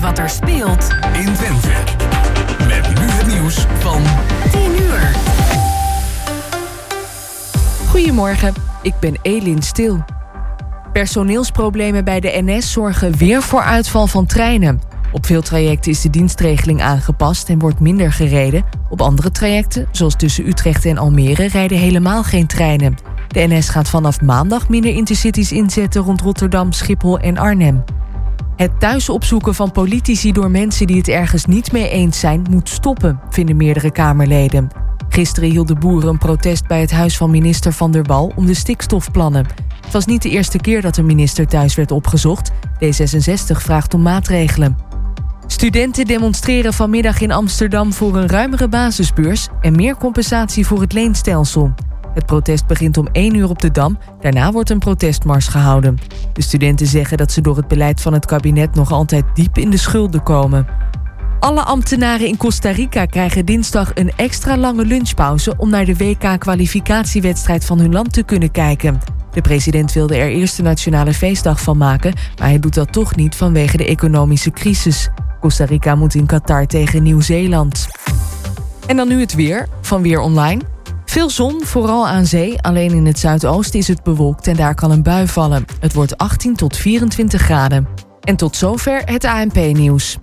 wat er speelt in Twente. Met nu het nieuws van 10 uur. Goedemorgen, ik ben Elin Stil. Personeelsproblemen bij de NS zorgen weer voor uitval van treinen. Op veel trajecten is de dienstregeling aangepast en wordt minder gereden. Op andere trajecten, zoals tussen Utrecht en Almere, rijden helemaal geen treinen. De NS gaat vanaf maandag minder intercities inzetten rond Rotterdam, Schiphol en Arnhem. Het thuis opzoeken van politici door mensen die het ergens niet mee eens zijn, moet stoppen, vinden meerdere Kamerleden. Gisteren hielden boeren een protest bij het huis van minister Van der Wal om de stikstofplannen. Het was niet de eerste keer dat een minister thuis werd opgezocht. D66 vraagt om maatregelen. Studenten demonstreren vanmiddag in Amsterdam voor een ruimere basisbeurs en meer compensatie voor het leenstelsel. Het protest begint om 1 uur op de Dam. Daarna wordt een protestmars gehouden. De studenten zeggen dat ze door het beleid van het kabinet nog altijd diep in de schulden komen. Alle ambtenaren in Costa Rica krijgen dinsdag een extra lange lunchpauze om naar de WK-kwalificatiewedstrijd van hun land te kunnen kijken. De president wilde er eerst een nationale feestdag van maken, maar hij doet dat toch niet vanwege de economische crisis. Costa Rica moet in Qatar tegen Nieuw-Zeeland. En dan nu het weer van Weer Online. Veel zon, vooral aan zee. Alleen in het zuidoosten is het bewolkt en daar kan een bui vallen. Het wordt 18 tot 24 graden. En tot zover het ANP-nieuws.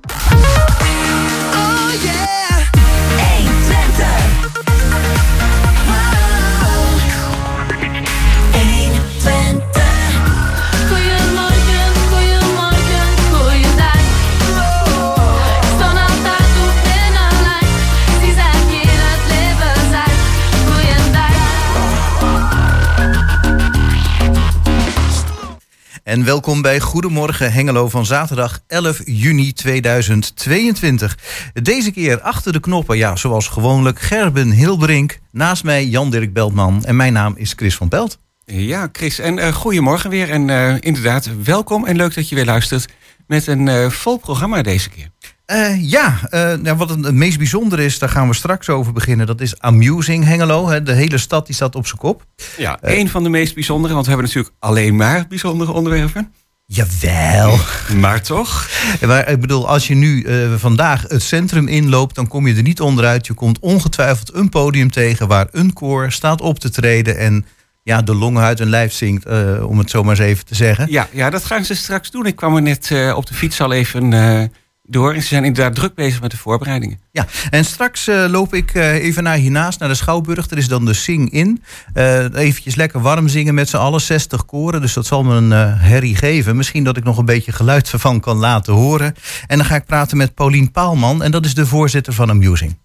En welkom bij Goedemorgen Hengelo van zaterdag 11 juni 2022. Deze keer achter de knoppen, ja, zoals gewoonlijk, Gerben Hilbrink. Naast mij Jan-Dirk Beltman en mijn naam is Chris van Pelt. Ja, Chris. En eh, goedemorgen weer. En eh, inderdaad, welkom en leuk dat je weer luistert met een eh, vol programma deze keer. Eh, ja, eh, nou, wat het, meest bijzonder is, daar gaan we straks over beginnen. Dat is Amusing Hengelo. Hè. De hele stad die staat op zijn kop. Ja, een van de meest bijzondere, want we hebben natuurlijk alleen maar bijzondere onderwerpen. Jawel. Maar toch? Maar ik bedoel, als je nu eh, vandaag het centrum inloopt, dan kom je er niet onderuit. Je komt ongetwijfeld een podium tegen waar een koor staat op te treden en ja, de longen uit hun lijf zingt, eh, om het zo maar eens even te zeggen. Ja, ja, dat gaan ze straks doen. Ik kwam er net eh, op de fiets al even eh, door. En ze zijn inderdaad druk bezig met de voorbereidingen. Ja, en straks eh, loop ik eh, even naar hiernaast, naar de Schouwburg. Er is dan de Sing-In. Eh eventjes lekker warm zingen met z'n allen, 60 koren. Dus dat zal me een herrie geven. Misschien dat ik nog een beetje geluid ervan kan laten horen. En dan ga ik praten met Paulien Paalman. En dat is de voorzitter van Amusing.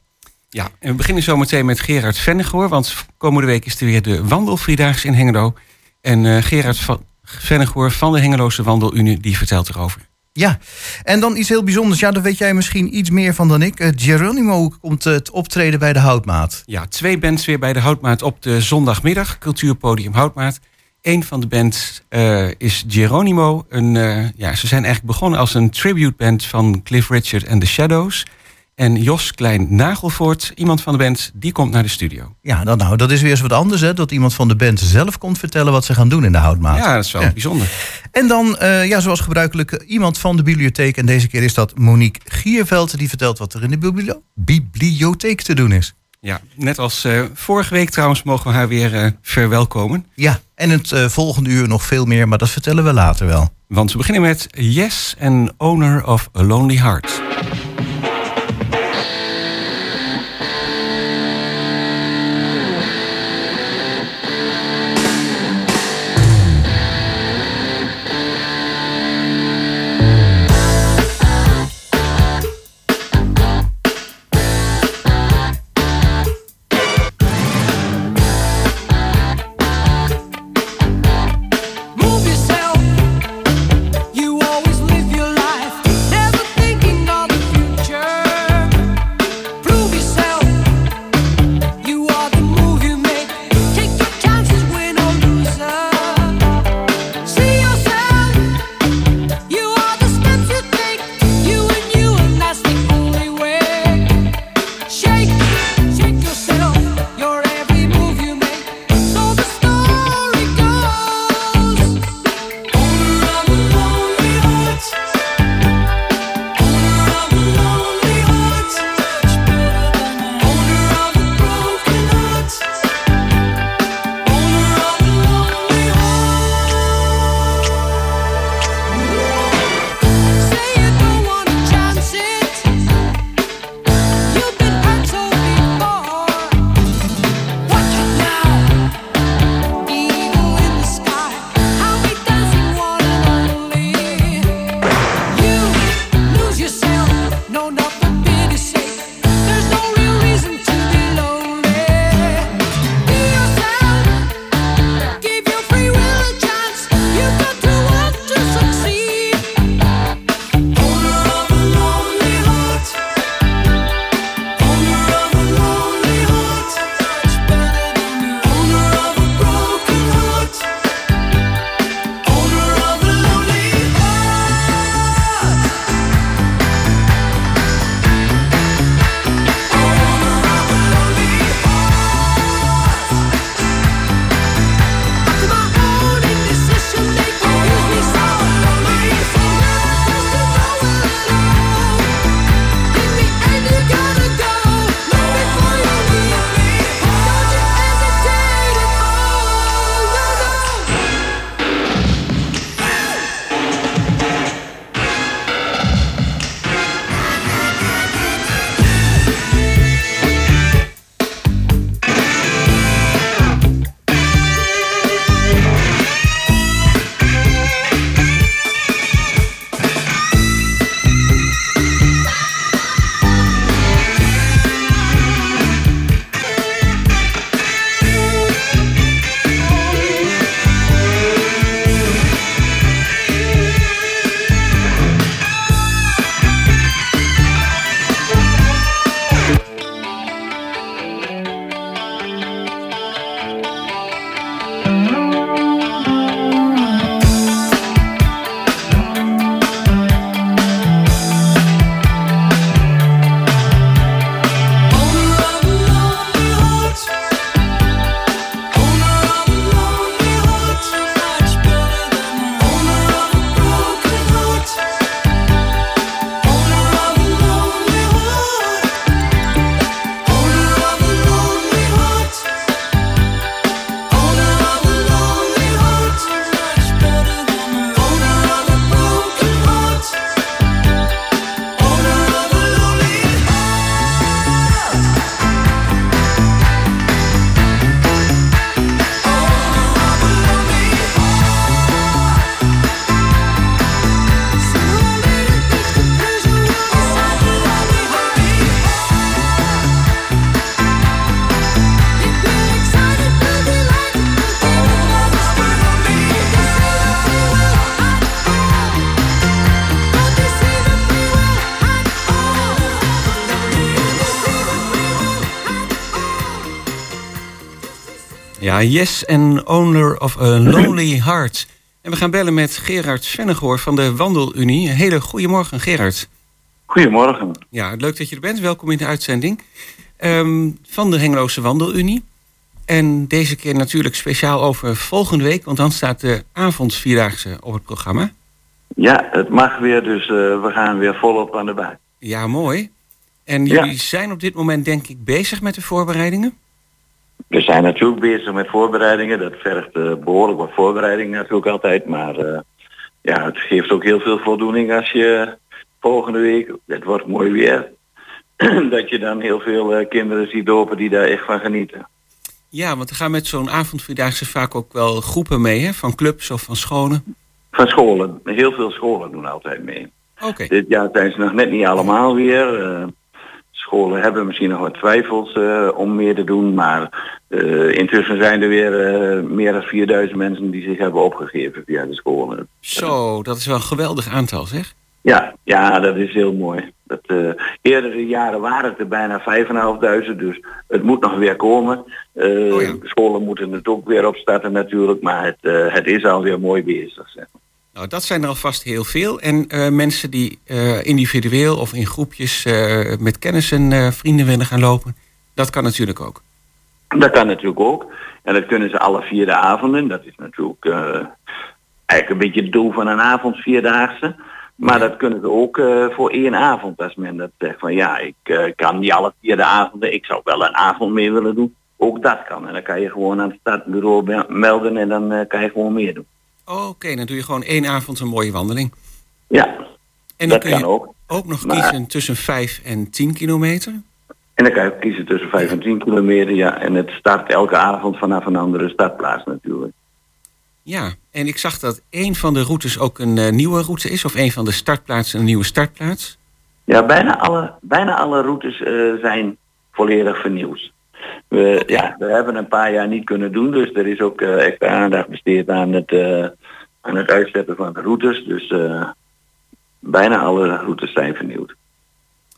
Ja, en we beginnen zo meteen met Gerard Vennegoor. Want komende week is er weer de Wandelvriedaags in Hengelo. En Gerard van Vennegoor van de Hengeloze Wandelunie, die vertelt erover. Ja, en dan iets heel bijzonders. Ja, daar weet jij misschien iets meer van dan ik. Eh, Geronimo komt eh, het optreden bij de Houtmaat. Ja, twee bands weer bij de Houtmaat op de zondagmiddag. Cultuurpodium Houtmaat. Een van de bands eh, is Geronimo. Een, eh, ja, ze zijn eigenlijk begonnen als een tribute band van Cliff Richard en The Shadows. En Jos Klein Nagelvoort, iemand van de band, die komt naar de studio. Ja, dan, nou, dat is weer eens wat anders, hè? Dat iemand van de band zelf komt vertellen wat ze gaan doen in de Houtmaat. Ja, dat is wel Ja. bijzonder. En dan, eh, ja, zoals gebruikelijk, eh, iemand van de bibliotheek. En deze keer is dat Monique Gierveld. Die vertelt wat er in de biblio- bibliotheek te doen is. Ja, net als eh, vorige week trouwens mogen we haar weer verwelkomen. Ja, en het volgende uur nog veel meer, maar dat vertellen we later wel. Want we beginnen met Yes en Owner of a Lonely Heart. Yes and Owner of a Lonely Heart. En we gaan bellen met Gerard Vennegoor van de Wandelunie. Een hele goede morgen, Gerard. Goedemorgen. Ja, leuk dat je er bent. Welkom in de uitzending Ehm, van de Hengeloze Wandelunie. En deze keer natuurlijk speciaal over volgende week, want dan staat de avondvierdaagse op het programma. Ja, het mag weer, dus eh, we gaan weer volop aan de bak. Ja, mooi. En Ja. jullie zijn op dit moment denk ik bezig met de voorbereidingen. We zijn natuurlijk bezig met voorbereidingen. Dat vergt eh, behoorlijk wat voorbereiding natuurlijk altijd. Maar eh, ja, het geeft ook heel veel voldoening als je volgende week, het wordt mooi weer, dat je dan heel veel eh, kinderen ziet lopen die daar echt van genieten. Ja, want er gaan met zo'n avondvierdaagse vaak ook wel groepen mee, hè? Van clubs of van scholen. Van scholen. Heel veel scholen doen altijd mee. Oké. Dit jaar zijn ze nog net niet allemaal weer. Scholen hebben misschien nog wat twijfels eh, om meer te doen, maar eh, intussen zijn er weer eh, meer dan 4000 mensen die zich hebben opgegeven via de scholen. Zo, dat is wel een geweldig aantal, zeg. Ja, ja, dat is heel mooi. Dat, eerdere jaren waren het er bijna 5.500, dus het moet nog weer komen. Oh ja. Scholen moeten het ook weer opstarten natuurlijk, maar het, het is alweer mooi bezig. Zeg. maar. Nou, dat zijn er alvast heel veel. En eh, mensen die eh, individueel of in groepjes eh, met kennis en eh, vrienden willen gaan lopen, dat kan natuurlijk ook. Dat kan natuurlijk ook. En dat kunnen ze alle vier de avonden. Dat is natuurlijk eigenlijk een beetje het doel van een avond vierdaagse. Maar dat kunnen ze ook voor één avond. Als men dat zegt van ja, ik kan niet alle vier de avonden. Ik zou wel een avond mee willen doen. Ook dat kan. En dan kan je gewoon aan het startbureau me- melden en dan kan je gewoon meer doen. Oké, dan doe je gewoon één avond een mooie wandeling. Ja, En dan kun je ook. ook nog Maar- kiezen tussen 5 en 10 kilometer. En dan kan je kiezen tussen 5 en 10 kilometer. Ja, en het start elke avond vanaf een andere startplaats natuurlijk. Ja, en ik zag dat een van de routes ook een eh, nieuwe route is, of een van de startplaatsen een nieuwe startplaats. Ja, bijna alle, bijna alle routes eh, zijn volledig vernieuwd. We, ja, we hebben een paar jaar niet kunnen doen, dus er is ook eh, extra aandacht besteed aan het, eh, aan het uitzetten van de routes. Dus eh, bijna alle routes zijn vernieuwd.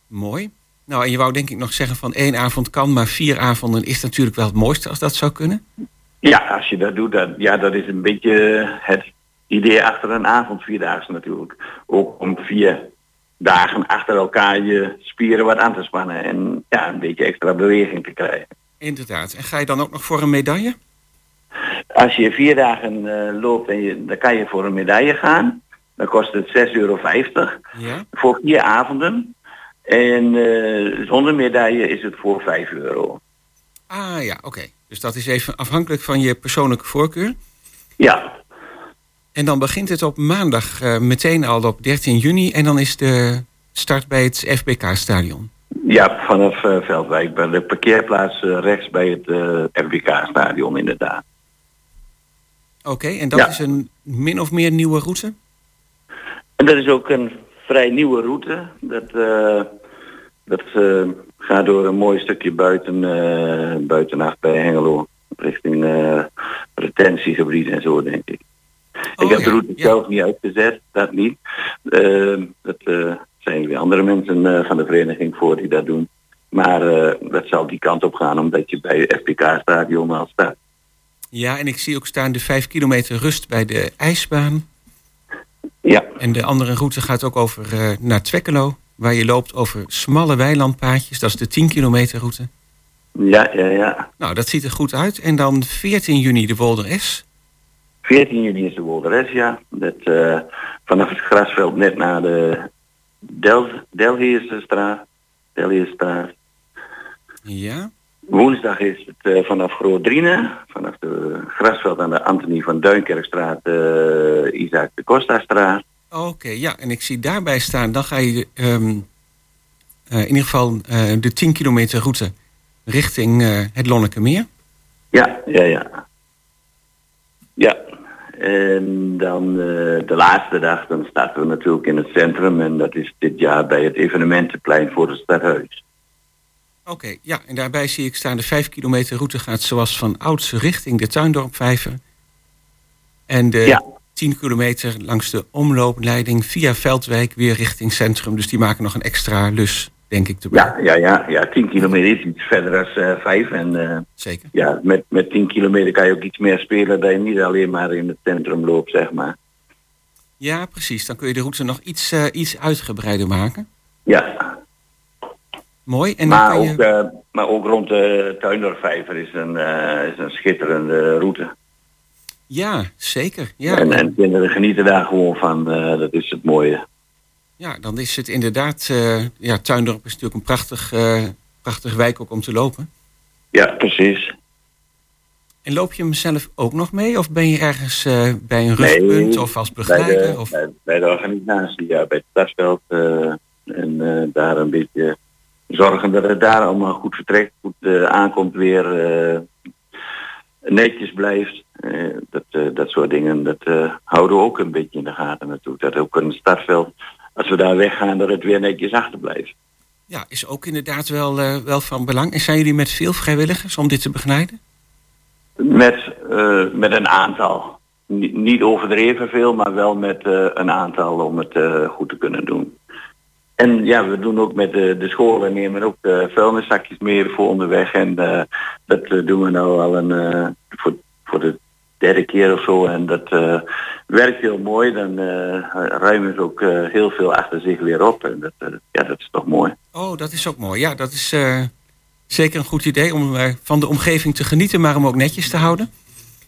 Mooi. Nou, en je wou denk ik nog zeggen van één avond kan, maar vier avonden is natuurlijk wel het mooiste als dat zou kunnen. Ja, als je dat doet, dat, ja, dat is een beetje het idee achter een avondvierdaagse natuurlijk. Ook om vier dagen achter elkaar je spieren wat aan te spannen en ja, een beetje extra beweging te krijgen. Inderdaad. En ga je dan ook nog voor een medaille? Als je vier dagen eh, loopt, en je, dan kan je voor een medaille gaan. Dan kost het 6,50 euro Ja. voor vier avonden. En eh, zonder medaille is het voor 5 euro. Ah ja, oké. Dus dat is even afhankelijk van je persoonlijke voorkeur. Ja, En dan begint het op maandag eh, meteen al op 13 juni. En dan is de start bij het FBK-stadion. Ja vanaf eh, Veldwijk, bij de parkeerplaats eh, rechts bij het eh FBK-stadion inderdaad. Oké, en dat Ja. is een min of meer nieuwe route? En dat is ook een vrij nieuwe route. Dat, dat gaat door een mooi stukje buiten, buitenaf bij Hengelo. Richting retentiegebied en zo, denk ik. Oh, ik heb ja, de route ja. zelf niet uitgezet, dat niet. Dat zijn weer andere mensen eh, van de vereniging voor die dat doen. Maar eh, dat zal die kant op gaan, omdat je bij het FPK-stadion al staat. Ja, en ik zie ook staan de 5 kilometer rust bij de ijsbaan. Ja, En de andere route gaat ook over eh, naar Twekkelo. Waar je loopt over smalle weilandpaadjes. Dat is de 10 kilometer route. ja, ja, ja. Nou, dat ziet er goed uit. En dan 14 juni de Wolder S. 14 juni is de Wolderes, ja. Dat, vanaf het grasveld net naar de Del Delheerstraat. Delheerstraat. Ja. Woensdag is het eh, vanaf Groot-Driene, vanaf de grasveld aan de Antonie van Duinkerkstraat, eh Isaac de Costa-straat. Oké, ja. En ik zie daarbij staan, dan ga je ehm, eh, in ieder geval de 10 kilometer route richting het Lonnekemeer. Ja, ja, ja. Ja, en dan eh, de laatste dag, dan starten we natuurlijk in het centrum en dat is dit jaar bij het evenementenplein voor het stadhuis. Oké, ja. En daarbij zie ik staan de 5 kilometer route gaat zoals van ouds richting de Tuindorpvijver. En de Ja. 10 kilometer langs de omloopleiding via Veldwijk weer richting centrum. Dus die maken nog een extra lus denk ik erbij. Ja, ja, ja, ja, 10 kilometer is iets verder als eh 5. En eh, Zeker. ja, met, met 10 kilometer kan je ook iets meer spelen dat je niet alleen maar in het centrum loopt, zeg maar. Ja, precies. Dan kun je de route nog iets, eh, iets uitgebreider maken. Ja, Mooi. En dan maar, kan ook, je... maar ook rond de Tuindorfvijver is een, is een schitterende route. Ja, zeker. Ja, En, en kinderen genieten daar gewoon van, dat is het mooie. Ja, dan is het inderdaad... eh, ja, Tuindorp is natuurlijk een prachtig, eh prachtig wijk ook om te lopen. Ja, precies. En loop je hem zelf ook nog mee? Of ben je ergens eh, bij een rustpunt of als bij begeleider? de, Of... bij, bij de organisatie, ja, bij het stadsveld. eh, en daar een beetje zorgen dat het daar allemaal goed vertrekt, goed aankomt weer, netjes blijft. Dat, dat soort dingen, dat houden we ook een beetje in de gaten natuurlijk. Dat ook een startveld, als we daar weggaan, dat het weer netjes achterblijft. Ja, is ook inderdaad wel, eh, wel van belang. En zijn jullie met veel vrijwilligers om dit te begeleiden? Met, eh, met een aantal. Ni- niet overdreven veel, maar wel met eh, een aantal om het goed te kunnen doen. En ja, we doen ook met de, de scholen, nemen ook de vuilniszakjes mee voor onderweg. En dat doen we nou al een, voor, voor de derde keer of zo. En dat eh, werkt heel mooi. Dan eh, ruimen ze ook eh, heel veel achter zich weer op. En dat, ja, dat is toch mooi. Oh, dat is ook mooi. Ja, dat is zeker een goed idee om van de omgeving te genieten, maar hem ook netjes te houden.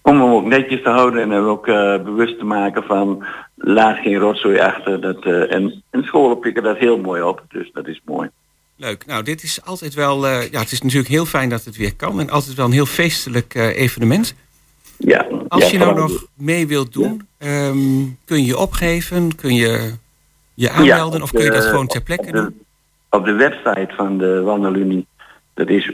Om hem ook netjes te houden en hem ook bewust te maken van laat geen rotzooi achter. Dat, en, en scholen pikken dat heel mooi op, dus dat is mooi. Leuk. Nou, dit is altijd wel. ja, het is natuurlijk heel fijn dat het weer kan. En altijd wel een heel feestelijk evenement. Ja, Als je nou nog mee wilt doen, ehm, kun je opgeven? Kun je je aanmelden? Of kun je dat gewoon ter plekke doen? Op de website van de Wandelunie, dat is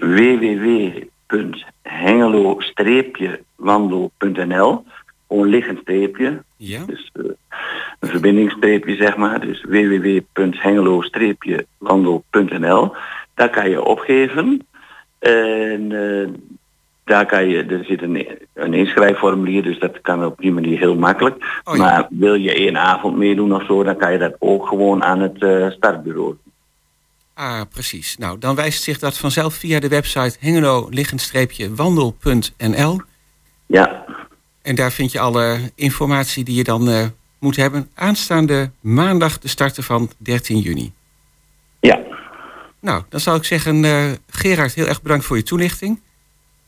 www.hengelo-wandel.nl. Gewoon liggend streepje, Ja. dus eh, een verbindingsstreepje zeg maar. Dus www.hengelo-wandel.nl. Daar kan je opgeven. En eh, daar kan je, er zit een, een inschrijfformulier, dus dat kan op die manier heel makkelijk. Oh ja. Maar wil je één avond meedoen of zo, dan kan je dat ook gewoon aan het eh, startbureau. Ah, precies. Nou, dan wijst zich dat vanzelf via de website hengelo-wandel.nl. Ja, En daar vind je alle informatie die je dan eh, moet hebben. Aanstaande maandag de starten van 13 juni. ja. Nou, dan zou ik zeggen, eh, Gerard, heel erg bedankt voor je toelichting.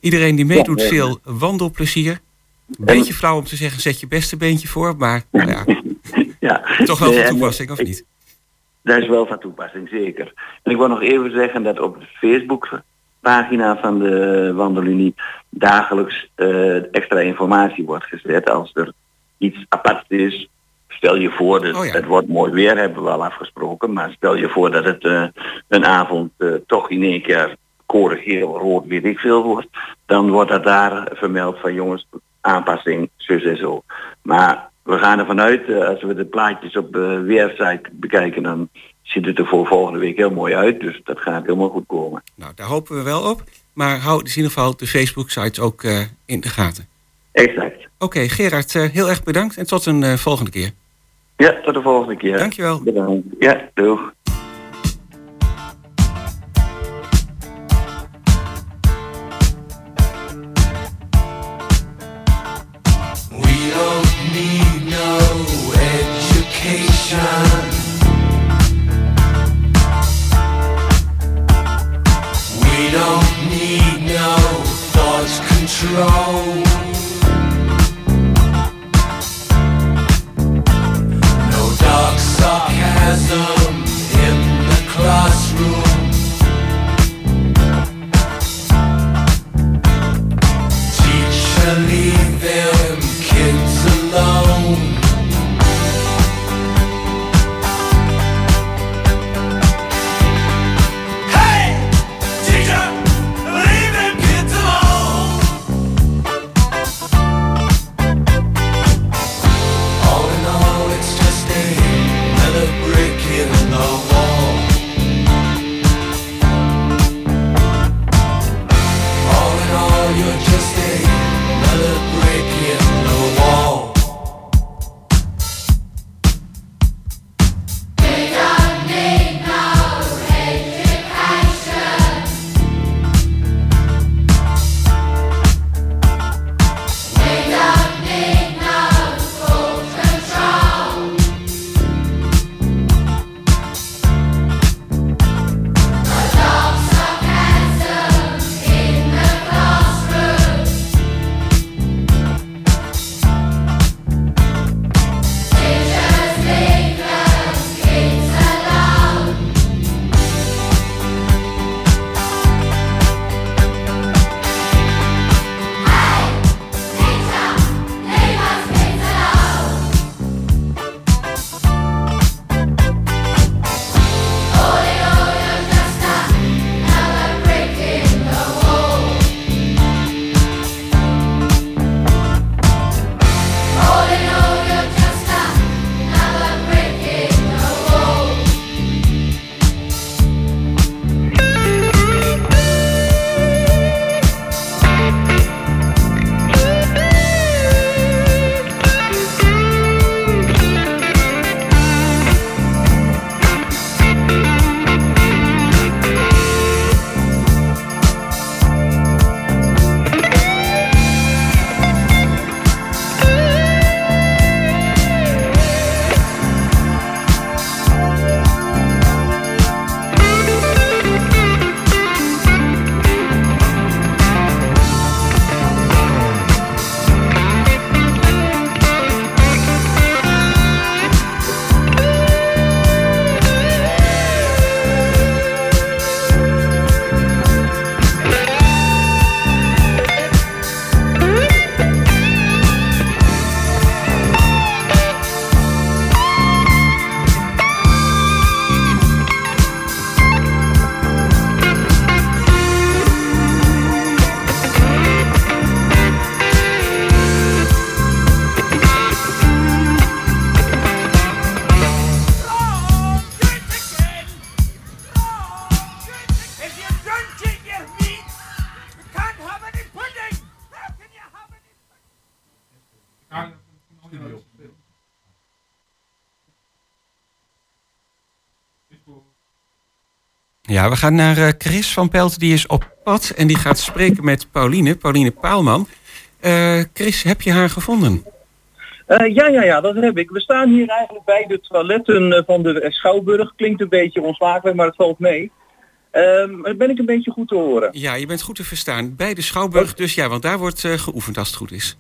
Iedereen die meedoet, Ja, veel wandelplezier. Een beetje flauw om te zeggen, zet je beste beentje voor. Maar nou ja, ja. toch wel van toepassing, of niet? Dat is wel van toepassing, zeker. En ik wil nog even zeggen dat op de Facebookpagina van de Wandelunie dagelijks eh, extra informatie wordt gezet. Als er iets apart is, stel je voor, dat, Oh ja. het wordt mooi weer, hebben we al afgesproken. Maar stel je voor dat het eh, een avond eh, toch in één keer koren, geel, rood, weet ik veel wordt. Dan wordt dat daar vermeld van jongens, aanpassing, zus en zo. Maar we gaan ervan uit, eh, als we de plaatjes op de weersite bekijken, dan ziet het er voor volgende week heel mooi uit. Dus dat gaat helemaal goed komen. Nou, daar hopen we wel op. Maar hou dus in ieder geval de Facebook-site ook eh, in de gaten. Exact. Oké, Gerard, eh, heel erg bedankt en tot een eh, volgende keer. Ja, tot de volgende keer. Dankjewel. Bedankt. Ja, doeg. Ja, we gaan naar eh, Chris van Pelt, die is op pad en die gaat spreken met Pauline, Pauline Paalman. Eh, Chris, heb je haar gevonden? Eh, ja, ja, ja, dat heb ik. We staan hier eigenlijk bij de toiletten van de Schouwburg. Klinkt een beetje onslaagbaar, maar het valt mee. Uh, ben ik een beetje goed te horen? Ja, je bent goed te verstaan. Bij de Schouwburg oh. dus, ja, want daar wordt geoefend als het goed is.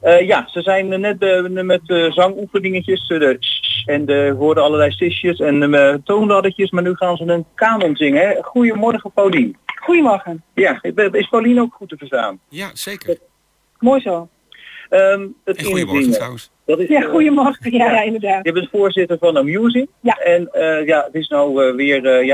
Eh, ja, ze zijn eh, net eh, met uh, zangoefeningetjes eh, de en de hoorden allerlei sisjes en uh, toonladdertjes, maar nu gaan ze een kanon zingen. Hè? Goedemorgen Paulien. Goedemorgen. Ja, is Paulien ook goed te verstaan? Ja, zeker. Mooi zo. Ehm, het En goedemorgen trouwens. Dat is, Ja, eh, goedemorgen. Ja, ja, inderdaad. Je bent voorzitter van Amusing. Ja. En eh, ja, het is nou eh, weer eh,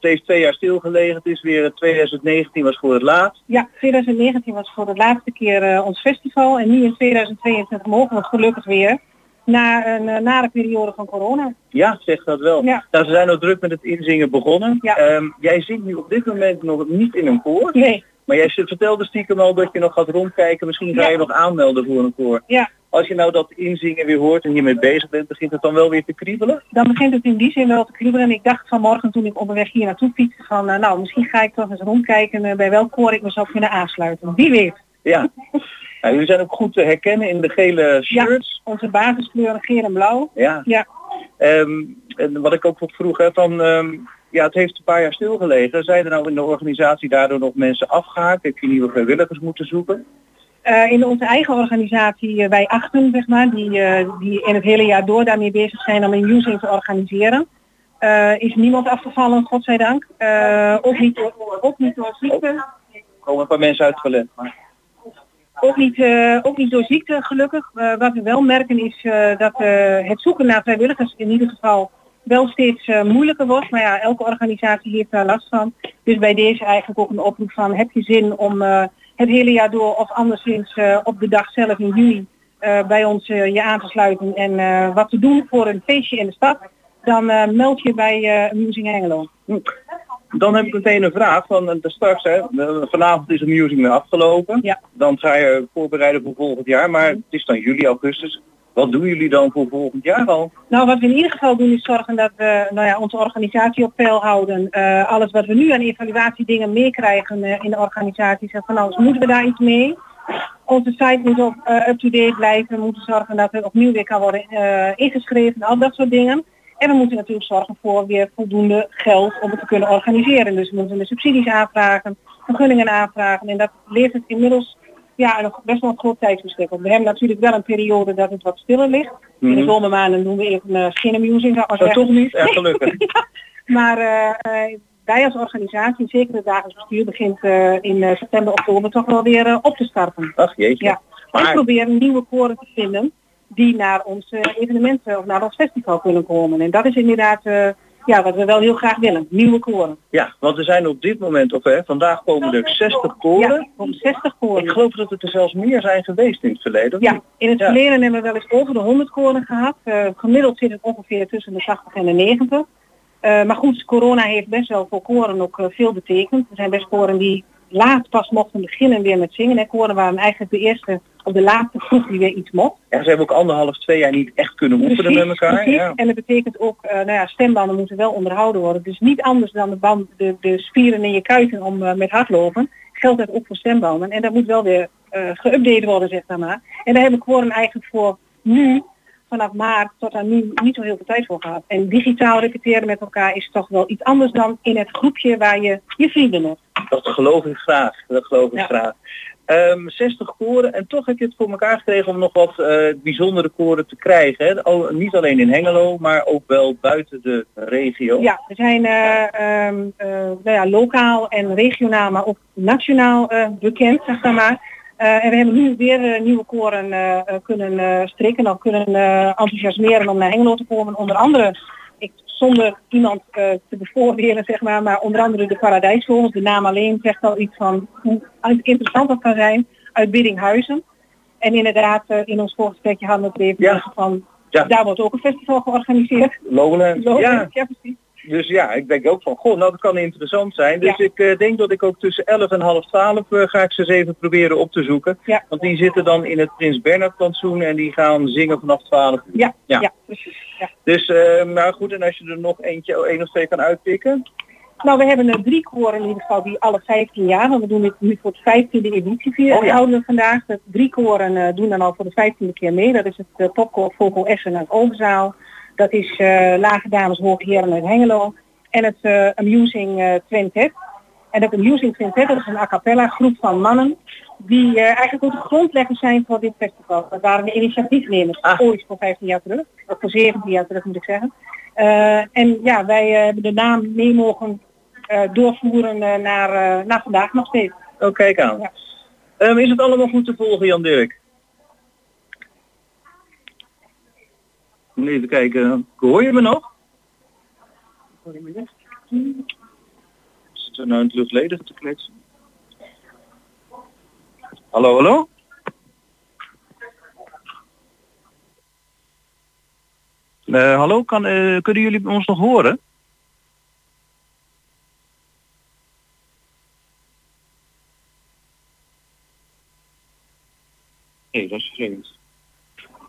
ja, steeds twee jaar stilgelegen. Het is weer eh, 2019 was voor het laatst. Ja, 2019 was voor de laatste keer eh, ons festival. En nu in 2022 mogen we gelukkig weer. Na een eh, nare periode van corona. Ja, zeg dat wel. Ja. Nou, ze zijn ook druk met het inzingen begonnen. Ja. Ehm, jij zingt nu op dit moment nog niet in een koor. Nee. Maar jij vertelde stiekem al dat je nog gaat rondkijken. Misschien ga Ja. je nog aanmelden voor een koor. Ja. Als je nou dat inzingen weer hoort en hiermee bezig bent, begint het dan wel weer te kriebelen? Dan begint het in die zin wel te kriebelen. En ik dacht vanmorgen toen ik op weg hier naartoe fietste van eh, nou misschien ga ik toch eens rondkijken eh, bij welk koor ik me zou kunnen aansluiten. Wie weet. Ja. nou, jullie zijn ook goed te herkennen in de gele shirts. Onze basiskleuren geel en blauw. Ja. Ja. Ehm, en wat ik ook wat vroeg, hè, van, ehm, ja, het heeft een paar jaar stilgelegen. Zijn er nou in de organisatie daardoor nog mensen afgehaakt? Heb je nieuwe vrijwilligers moeten zoeken? Eh, in onze eigen organisatie, eh, wij achten, zeg maar, die, eh, die in het hele jaar door daarmee bezig zijn om een using te organiseren, is niemand afgevallen, godzijdank. Ook, niet door, ook niet door ziekte. Er komen een paar mensen uitgelegd. Maar... Ook niet, ook niet door ziekte, gelukkig. Wat we wel merken is dat het zoeken naar vrijwilligers in ieder geval wel steeds moeilijker wordt. Maar ja, elke organisatie heeft daar last van. Dus bij deze eigenlijk ook een oproep van heb je zin om het hele jaar door of anderszins eh, op de dag zelf in juni eh, bij ons eh, je aan te sluiten en wat te doen voor een feestje in de stad. Dan meld je bij Amusing Hengelo. Dan heb ik meteen een vraag. Van, eh, straks, hè, vanavond is de weer afgelopen. Ja. Dan ga je voorbereiden voor volgend jaar. Maar het is dan juli, augustus. Wat doen jullie dan voor volgend jaar al? Nou, wat we in ieder geval doen is zorgen dat we nou ja, onze organisatie op peil houden. Eh, alles wat we nu aan evaluatiedingen meekrijgen eh, in de organisatie, zeggen van nou, dus moeten we daar iets mee? Onze site moet op eh, up-to-date blijven. We moeten zorgen dat er opnieuw weer kan worden eh, ingeschreven, al dat soort dingen. En we moeten natuurlijk zorgen voor weer voldoende geld om het te kunnen organiseren. Dus we moeten de subsidies aanvragen, vergunningen aanvragen. En dat levert inmiddels ja, nog best wel een groot tijdsbestek. We hebben natuurlijk wel een periode dat het wat stiller ligt. In de Mhm. zomermaanden doen we even uh, geen amusing, zou ik maar zeggen. toch niet? Erg gelukkig. Maar eh, eh, wij als organisatie, zeker het dagelijks bestuur, begint eh, in eh, september, oktober toch wel weer eh, op te starten. Ach jeetje. Ja. Maar- proberen nieuwe koren te vinden die naar ons eh, evenementen of naar ons festival kunnen komen. En dat is inderdaad eh, ja, wat we wel heel graag willen. Nieuwe koren. Ja, want er zijn op dit moment, of hè, vandaag komen er 60 koren. Ja, om 60 koren. Ik geloof dat het er zelfs meer zijn geweest in het verleden. Ja, in het Ja. verleden hebben we wel eens over de 100 koren gehad. Eh, gemiddeld zit het ongeveer tussen de 80 en de 90. Eh, maar goed, corona heeft best wel voor koren ook eh, veel betekend. Er zijn best koren die laat pas mochten beginnen weer met zingen. En koren waren eigenlijk de eerste op de laatste groep die weer iets mocht. Ja, ze hebben ook anderhalf, twee jaar niet echt kunnen oefenen met elkaar. precies. Ja. En dat betekent ook, eh, nou ja, stembanden moeten wel onderhouden worden. Dus niet anders dan de, band, de, de spieren in je kuiten om eh, met hardlopen. Geldt dat ook voor stembanden. En dat moet wel weer eh geüpdate worden, zeg maar. En daar hebben koren eigenlijk voor nu, vanaf maart tot aan nu, niet zo heel veel tijd voor gehad. En digitaal repeteren met elkaar is toch wel iets anders dan in het groepje waar je je vrienden hebt. Dat geloof ik graag. Dat geloof ik Ja. graag. Ehm, 60 koren en toch heb je het voor elkaar gekregen om nog wat eh, bijzondere koren te krijgen. Hè? Niet alleen in Hengelo, maar ook wel buiten de regio. Ja, we zijn eh, ehm, eh, nou ja, lokaal en regionaal, maar ook nationaal bekend, zeg maar. Eh, en we hebben nu weer eh, nieuwe koren eh, kunnen strikken of kunnen enthousiasmeren om naar Hengelo te komen. Onder andere, ik, zonder iemand te bevoordelen, zeg maar, maar onder andere de Paradijsvogels. De naam alleen zegt al iets van hoe interessant dat kan zijn uit Biddinghuizen. En inderdaad, in ons voorgesprekje hadden we het even Ja. van, Ja. daar wordt ook een festival georganiseerd. Lowlands. Lowlands, Ja, ja, precies. Dus ja, ik denk ook van, goh, nou dat kan interessant zijn. Dus Ja. ik eh, denk dat ik ook tussen 11 en half 12 eh, ga ik ze eens even proberen op te zoeken. Ja. Want die zitten dan in het Prins Bernhard plantsoen en die gaan zingen vanaf 12 uur. Ja, Ja. ja. precies. Ja. Dus, nou goed, en als je er nog eentje, één of twee kan uitpikken. Nou, we hebben er drie koren in ieder geval die alle 15 jaar, want we doen dit nu voor de 15e editie vieren, Oh ja. houden we vandaag. De drie koren doen dan al voor de 15e keer mee. Dat is het uh, Vogel Essen uit Overzaal. Dat is eh, Lage Dames Hoge Heren uit Hengelo. En het eh, Amusing eh, Quintet. En dat Amusing Quintet dat is een a cappella groep van mannen die eh, eigenlijk ook de grondleggers zijn voor dit festival. Dat waren de initiatiefnemers Ah. ooit voor 15 jaar terug. Of voor 17 jaar terug moet ik zeggen. Eh, en ja, wij eh, hebben de naam mee mogen eh, doorvoeren eh, naar, eh, naar vandaag nog steeds. Oh, kijk aan. Ja. Ehm, is het allemaal goed te volgen, Jan Dirk? Even kijken. Hoor je me nog? Zit er nou in het luchtledige te kletsen? Hallo, hallo? Eh, hallo, kan, eh, kunnen jullie ons nog horen? Nee, dat is vreemd.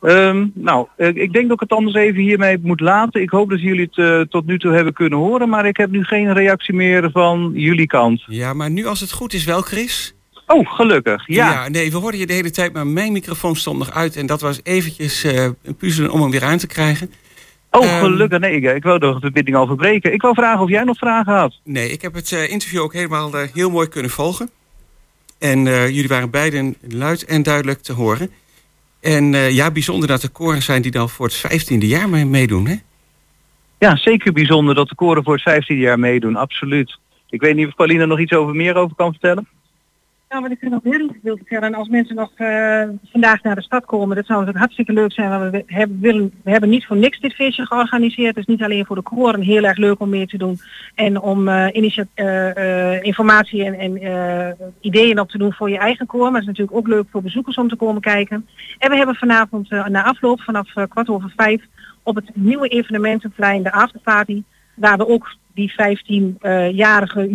Ehm, nou, ik denk dat ik het anders even hiermee moet laten. Ik hoop dat jullie het eh, tot nu toe hebben kunnen horen, maar ik heb nu geen reactie meer van jullie kant. Ja, maar nu als het goed is wel, Chris. Oh, gelukkig. Ja. nee, we hoorden je de hele tijd, maar mijn microfoon stond nog uit. En dat was eventjes eh, een puzzelen om hem weer aan te krijgen. Oh, Ehm, gelukkig. Nee, ik, ik nog de verbinding al verbreken. Ik wou vragen of jij nog vragen had. Nee, ik heb het eh, interview ook helemaal heel mooi kunnen volgen. En jullie waren beiden luid en duidelijk te horen. En eh, ja, bijzonder dat er koren zijn die dan voor het vijftiende jaar mee meedoen, hè? Ja, zeker bijzonder dat de koren voor het 15 jaar meedoen. Absoluut. Ik weet niet of Paulina nog iets over meer over kan vertellen. Nou, wat ik er nog heel wil vertellen, als mensen nog eh, vandaag naar de stad komen, dat zou natuurlijk hartstikke leuk zijn. Want we hebben, willen, we hebben niet voor niks dit feestje georganiseerd. Het is niet alleen voor de koren heel erg leuk om mee te doen. En om eh, eh, informatie en, en ideeën op te doen voor je eigen koor. Maar het is natuurlijk ook leuk voor bezoekers om te komen kijken. En we hebben vanavond na afloop vanaf kwart over vijf op het nieuwe evenementenplein de afterparty. Waar we ook die 15-jarige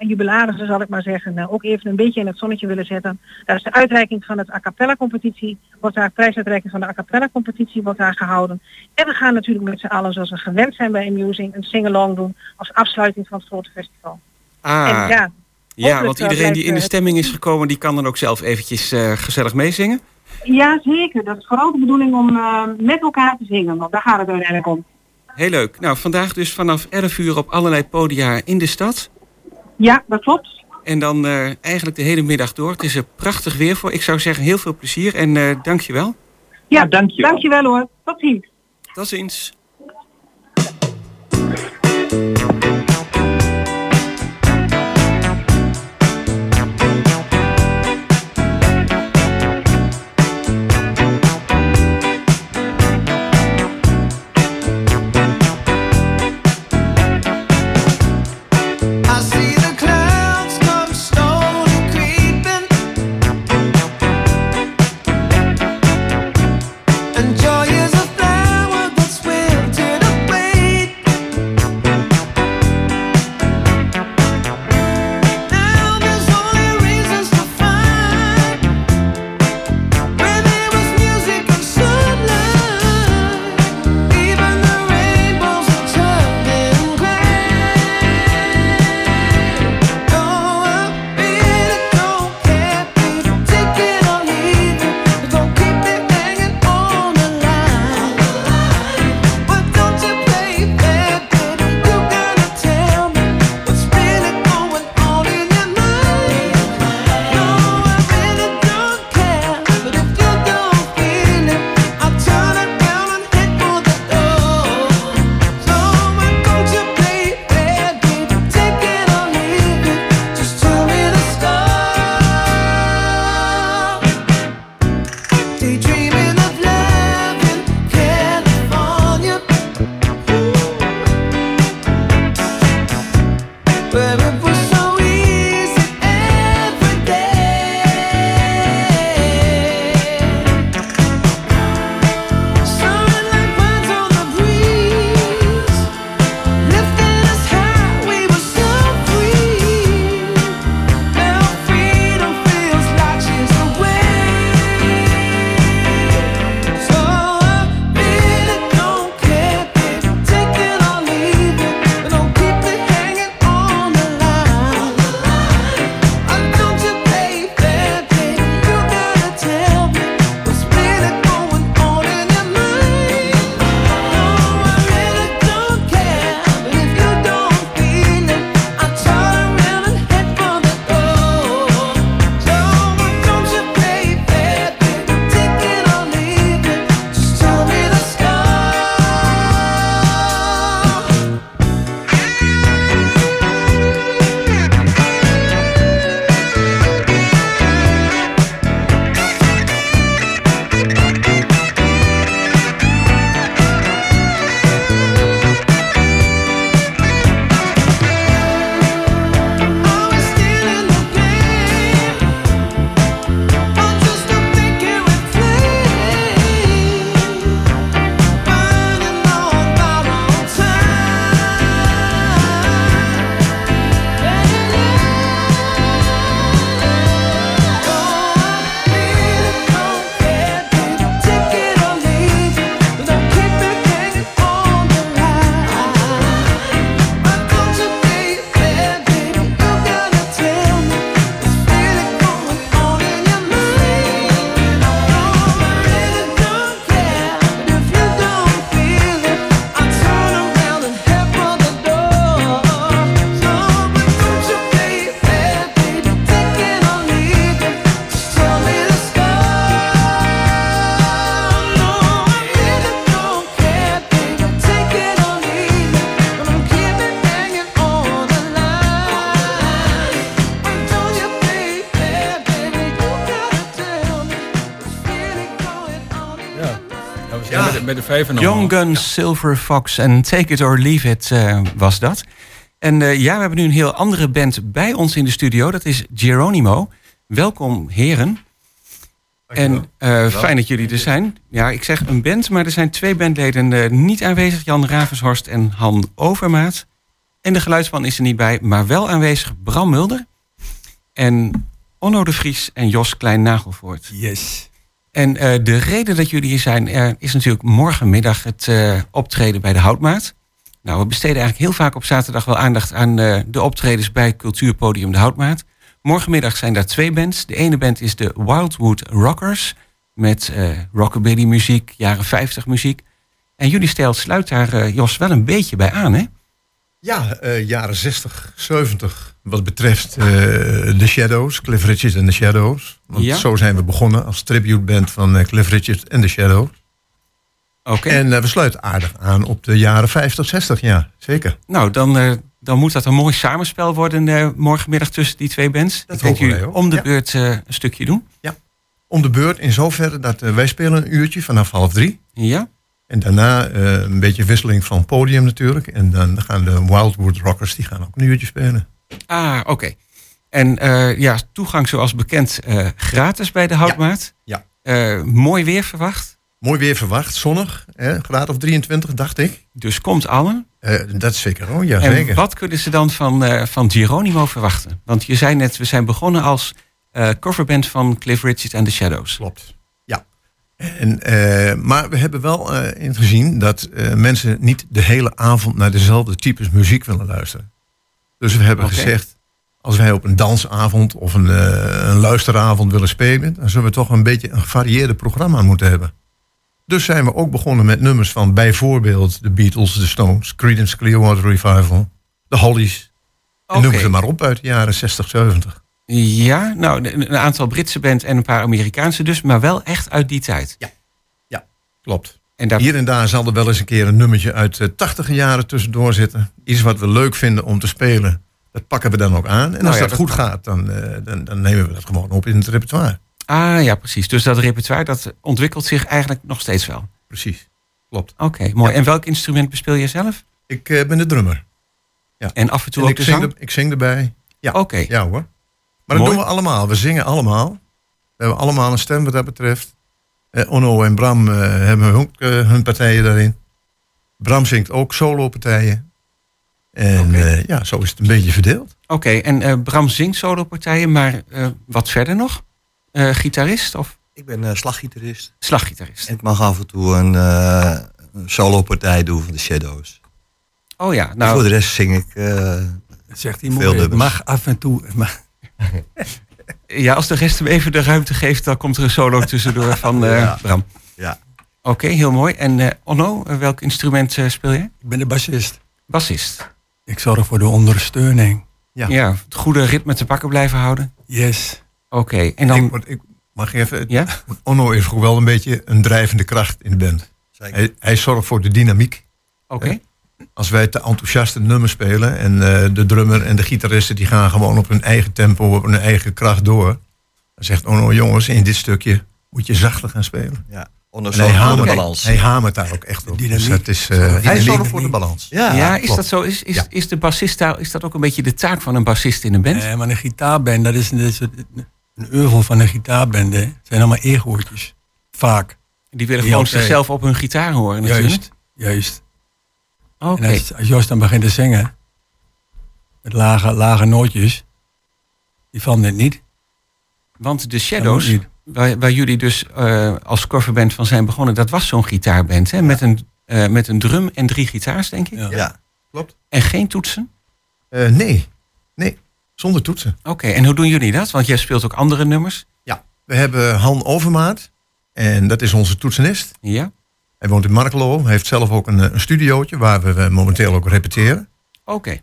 jubilarissen, zal ik maar zeggen, eh, ook even een beetje in het zonnetje willen zetten. Daar is de uitreiking van het a cappella competitie, wordt daar prijsuitreiking van de a cappella competitie wordt daar gehouden. En we gaan natuurlijk met z'n allen, zoals we gewend zijn bij Amusing, een sing-along doen als afsluiting van het grote festival. Ah, En ja, ja, want eh, iedereen die in de eh, stemming is gekomen, die kan dan ook zelf eventjes eh, gezellig meezingen. ja, zeker. Dat is vooral de bedoeling om eh, met elkaar te zingen, want daar gaat het uiteindelijk om. Heel leuk. Nou, vandaag dus vanaf 11 uur op allerlei podia in de stad. Ja, dat klopt. En dan eh, eigenlijk de hele middag door. Het is er prachtig weer voor. Ik zou zeggen heel veel plezier en eh dank je wel. Ja, dank je wel. Dankjewel hoor. Tot ziens. Tot ziens. Vijf Young. Guns, Silver Fox en Take It or Leave It eh, was dat. En eh, ja, we hebben nu een heel andere band bij ons in de studio. Dat is Geronimo. Welkom, heren. En eh, fijn dat jullie er zijn. Ja, ik zeg een band, maar er zijn twee bandleden eh, niet aanwezig. Jan Ravenshorst en Han Overmaat. En de geluidsman is er niet bij, maar wel aanwezig Bram Mulder. En Onno de Vries en Jos Klein-Nagelvoort. Yes. En eh, de reden dat jullie hier zijn, is natuurlijk morgenmiddag het eh, optreden bij de Houtmaat. Nou, we besteden eigenlijk heel vaak op zaterdag wel aandacht aan eh, de optredens bij Cultuurpodium de Houtmaat. Morgenmiddag zijn daar twee bands. De ene band is de Wildwood Rockers. Met rockabilly muziek, jaren 50 muziek. En jullie stijl sluit daar, Jos, wel een beetje bij aan, hè? Ja, eh, jaren 60, 70. Wat betreft eh The Shadows, Cliff Richard en The Shadows. Want Ja. zo zijn we begonnen als tributeband van eh, Cliff Richard en The Shadows. Oké. En we sluiten aardig aan op de jaren 50, 60, ja, zeker. Nou, dan, dan moet dat een mooi samenspel worden morgenmiddag tussen die twee bands. Dat Ik denk ook, om de ja. beurt een stukje doen. Om de beurt in zoverre dat wij spelen een uurtje vanaf half drie. Ja? En daarna eh, een beetje wisseling van podium natuurlijk. En dan gaan de Wildwood Rockers, die gaan ook een uurtje spelen. Ah, oké. En eh, ja, toegang zoals bekend eh, gratis bij de Houtmaat. Ja. Mooi weer verwacht. Mooi weer verwacht, zonnig, hè, graad of 23 dacht ik. Dus komt allen. Dat is zeker, oh ja en zeker. wat kunnen ze dan van, van Geronimo verwachten? Want je zei net, we zijn begonnen als coverband van Cliff Richard and the Shadows. Klopt. En, eh, maar we hebben wel eh, ingezien dat eh, mensen niet de hele avond naar dezelfde types muziek willen luisteren. Dus we hebben gezegd, als wij op een dansavond of een, een luisteravond willen spelen, dan zullen we toch een beetje een gevarieerde programma moeten hebben. Dus zijn we ook begonnen met nummers van bijvoorbeeld de Beatles, de Stones, Creedence Clearwater Revival, de Hollies. En Oké. noem ze maar op uit de jaren 60, 70. Ja, nou, een aantal Britse band en een paar Amerikaanse dus, maar wel echt uit die tijd. Klopt. En daar, Hier en daar zal er wel eens een keer een nummertje uit de tachtige jaren tussendoor zitten. Iets wat we leuk vinden om te spelen. Dat pakken we dan ook aan. En Nou als ja, dat, dat- goed gaat, dan, eh, dan, dan nemen we dat gewoon op in het repertoire. Ah ja, precies. Dus dat repertoire dat ontwikkelt zich eigenlijk nog steeds wel. Precies. Klopt. Oké, mooi. En welk instrument bespeel je zelf? Ik eh, ben de drummer. Ja. En af en toe En ook ik, de zing zang? er- ik zing erbij. Ja. Oké. Ja hoor. Maar dat Mooi. doen we allemaal. We zingen allemaal. We hebben allemaal een stem wat dat betreft. Eh, Onno en Bram eh, hebben ook eh, hun partijen daarin. Bram zingt ook solo-partijen. En Oké. eh, ja, zo is het een beetje verdeeld. Oké, en eh, Bram zingt solopartijen, maar eh, wat verder nog? Eh, gitarist of Ik ben eh, slaggitarist. slaggitarist? En ik mag af en toe een, eh een solopartij doen van de Shadows. Oh ja, Voor nou, de rest zing ik eh, zegt Veel nummers. mag af en toe. Mag, ja, als de rest hem even de ruimte geeft, dan komt er een solo tussendoor van eh, Ja. Bram. Ja. Oké, heel mooi. En eh, Onno, eh, welk instrument eh, speel jij? ik ben de bassist. Bassist. Ik zorg voor de ondersteuning. Ja. Ja. het goede ritme te pakken blijven houden. Yes. Oké, en Ik, dan... moet- ik mag even. Ja? Onno is ook wel een beetje een drijvende kracht in de band. Hij, hij zorgt voor de dynamiek. Oké. Als wij te enthousiast een nummer spelen en eh, de drummer en de gitaristen die gaan gewoon op hun eigen tempo, op hun eigen kracht door. Dan zegt Onno, jongens, in dit stukje moet je zachter gaan spelen. Ja. Onder En hij hamert, balans. hij hamert daar ook echt op. Dus dat is, eh, hij zorgt voor de balans. Ja, Ja, is klopt. dat zo? Is, is, Ja. is de bassist daar, is dat ook een beetje de taak van een bassist in een band? Nee, maar een gitaarband, dat is, dat is een euvel van een gitaarband. hè. Het zijn allemaal egootjes. Vaak. Die willen Die gewoon zichzelf op hun gitaar horen natuurlijk. Juist. Juist. En als, als Jos dan begint te zingen, met lage, lage nootjes, die vallen net niet. Want de Shadows, waar, waar jullie dus eh, als coverband van zijn begonnen, dat was zo'n gitaarband. Hè? Met, een, eh, met een drum en drie gitaars, denk ik. Ja. Ja. Klopt. En geen toetsen. Eh, nee, nee, zonder toetsen. Oké, en hoe doen jullie dat? Want jij speelt ook andere nummers. Ja, we hebben Han Overmaat en dat is onze toetsenist. Ja. Hij woont in Markelo, hij heeft zelf ook een, eh, een studiootje waar we eh, momenteel ook repeteren. Oké.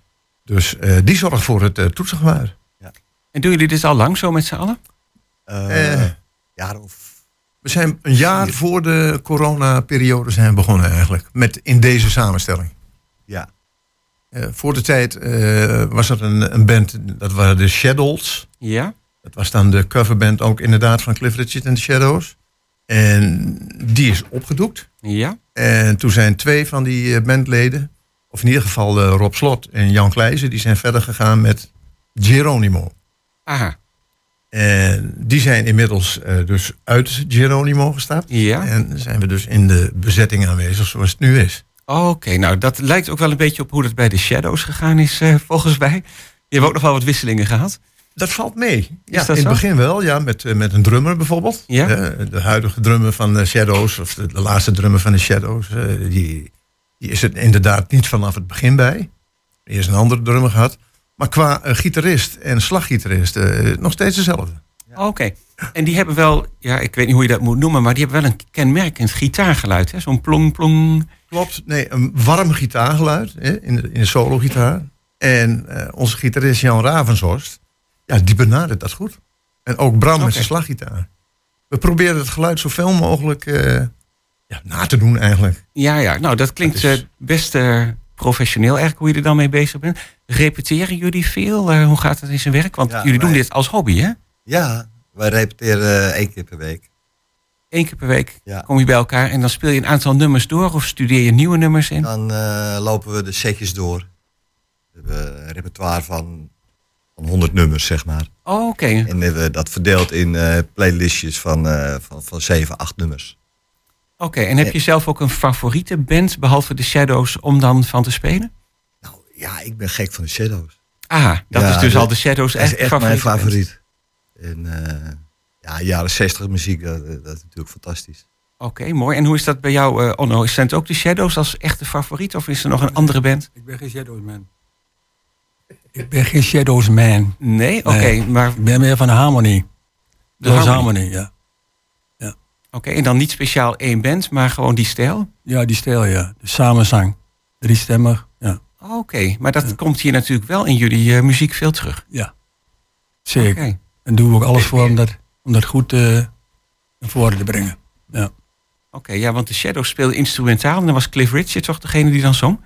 Dus eh, die zorgt voor het uh, toetsengeluid. En doen jullie dit al lang zo met z'n allen? Eh, Eh. jaar of We zijn een jaar voor de coronaperiode zijn begonnen eigenlijk. Met in deze samenstelling. ja. Eh, voor de tijd eh, was er een, een band, dat waren de Shadows. Ja. Dat was dan de coverband ook inderdaad van Cliff Richard en de Shadows. En die is opgedoekt. Ja. En toen zijn twee van die eh, bandleden, of in ieder geval eh, Rob Slot en Jan Kleijzen, die zijn verder gegaan met Geronimo. Aha. En die zijn inmiddels eh, dus uit Geronimo gestapt. Ja. En zijn we dus in de bezetting aanwezig zoals het nu is. Oké, nou dat lijkt ook wel een beetje op hoe het bij de Shadows gegaan is, volgens mij. Je hebt ook nog wel wat wisselingen gehad. Dat valt mee. Ja, in het zo? begin wel, ja, met, eh, met een drummer bijvoorbeeld. Ja. Eh, de huidige drummer van de Shadows, of de, de laatste drummer van de Shadows, eh, die, die is er inderdaad niet vanaf het begin bij. Die is een andere drummer gehad. Maar qua eh, gitarist en slaggitarist, eh, nog steeds dezelfde. Oké. En die hebben wel, ja, ik weet niet hoe je dat moet noemen, maar die hebben wel een kenmerkend gitaargeluid, hè? Zo'n plong plong. Klopt, nee, een warm gitaargeluid hè, in, de, in de solo-gitaar. En eh, onze gitarist Jan Ravenzhorst, ja, die benadert dat goed. En ook Bram met zijn slaggitaar. We proberen het geluid zoveel mogelijk eh, ja, na te doen eigenlijk. Ja, ja. Nou, dat klinkt Dat is- eh, best eh, professioneel eigenlijk hoe je er dan mee bezig bent. Repeteren jullie veel? Hoe gaat het in zijn werk? Want Ja, jullie doen dit als hobby, hè? Ja, wij repeteren eh, één keer per week. Eén keer per week Ja. kom je bij elkaar en dan speel je een aantal nummers door of studeer je nieuwe nummers in? Dan eh, lopen we de setjes door. We hebben een repertoire van 100 nummers, zeg maar. Oh, oké. En we hebben dat verdeeld in eh, playlistjes van, eh, van, van 7, 8 nummers. Oké, en heb je zelf ook een favoriete band, behalve de Shadows, om dan van te spelen? Ja, ik ben gek van de Shadows. Ah, dat Ja, is dus dat- al de Shadows echt, echt mijn favoriete band. favoriet. En eh, ja, jaren 60 muziek, dat, dat is natuurlijk fantastisch. Oké, mooi. En hoe is dat bij jou, eh Onno? Zijn het ook de Shadows als echte favoriet of is er nog een andere band? Ik ben geen Shadows man. Ik ben geen Shadows man. Nee? Oké, maar... Ik ben meer van Harmony. De Harmony. Harmony, ja. Oké, en dan niet speciaal één band, maar gewoon die stijl? Ja, die stijl, ja. De samenzang. Driestemmig, ja. Oké, maar dat komt hier natuurlijk wel in jullie eh, muziek veel terug. Ja, zeker. En doen we ook alles voor om dat, om dat goed eh naar voren te brengen. Ja. Oké, ja, want de Shadows speelde instrumentaal en dan was Cliff Richard toch degene die dan zong?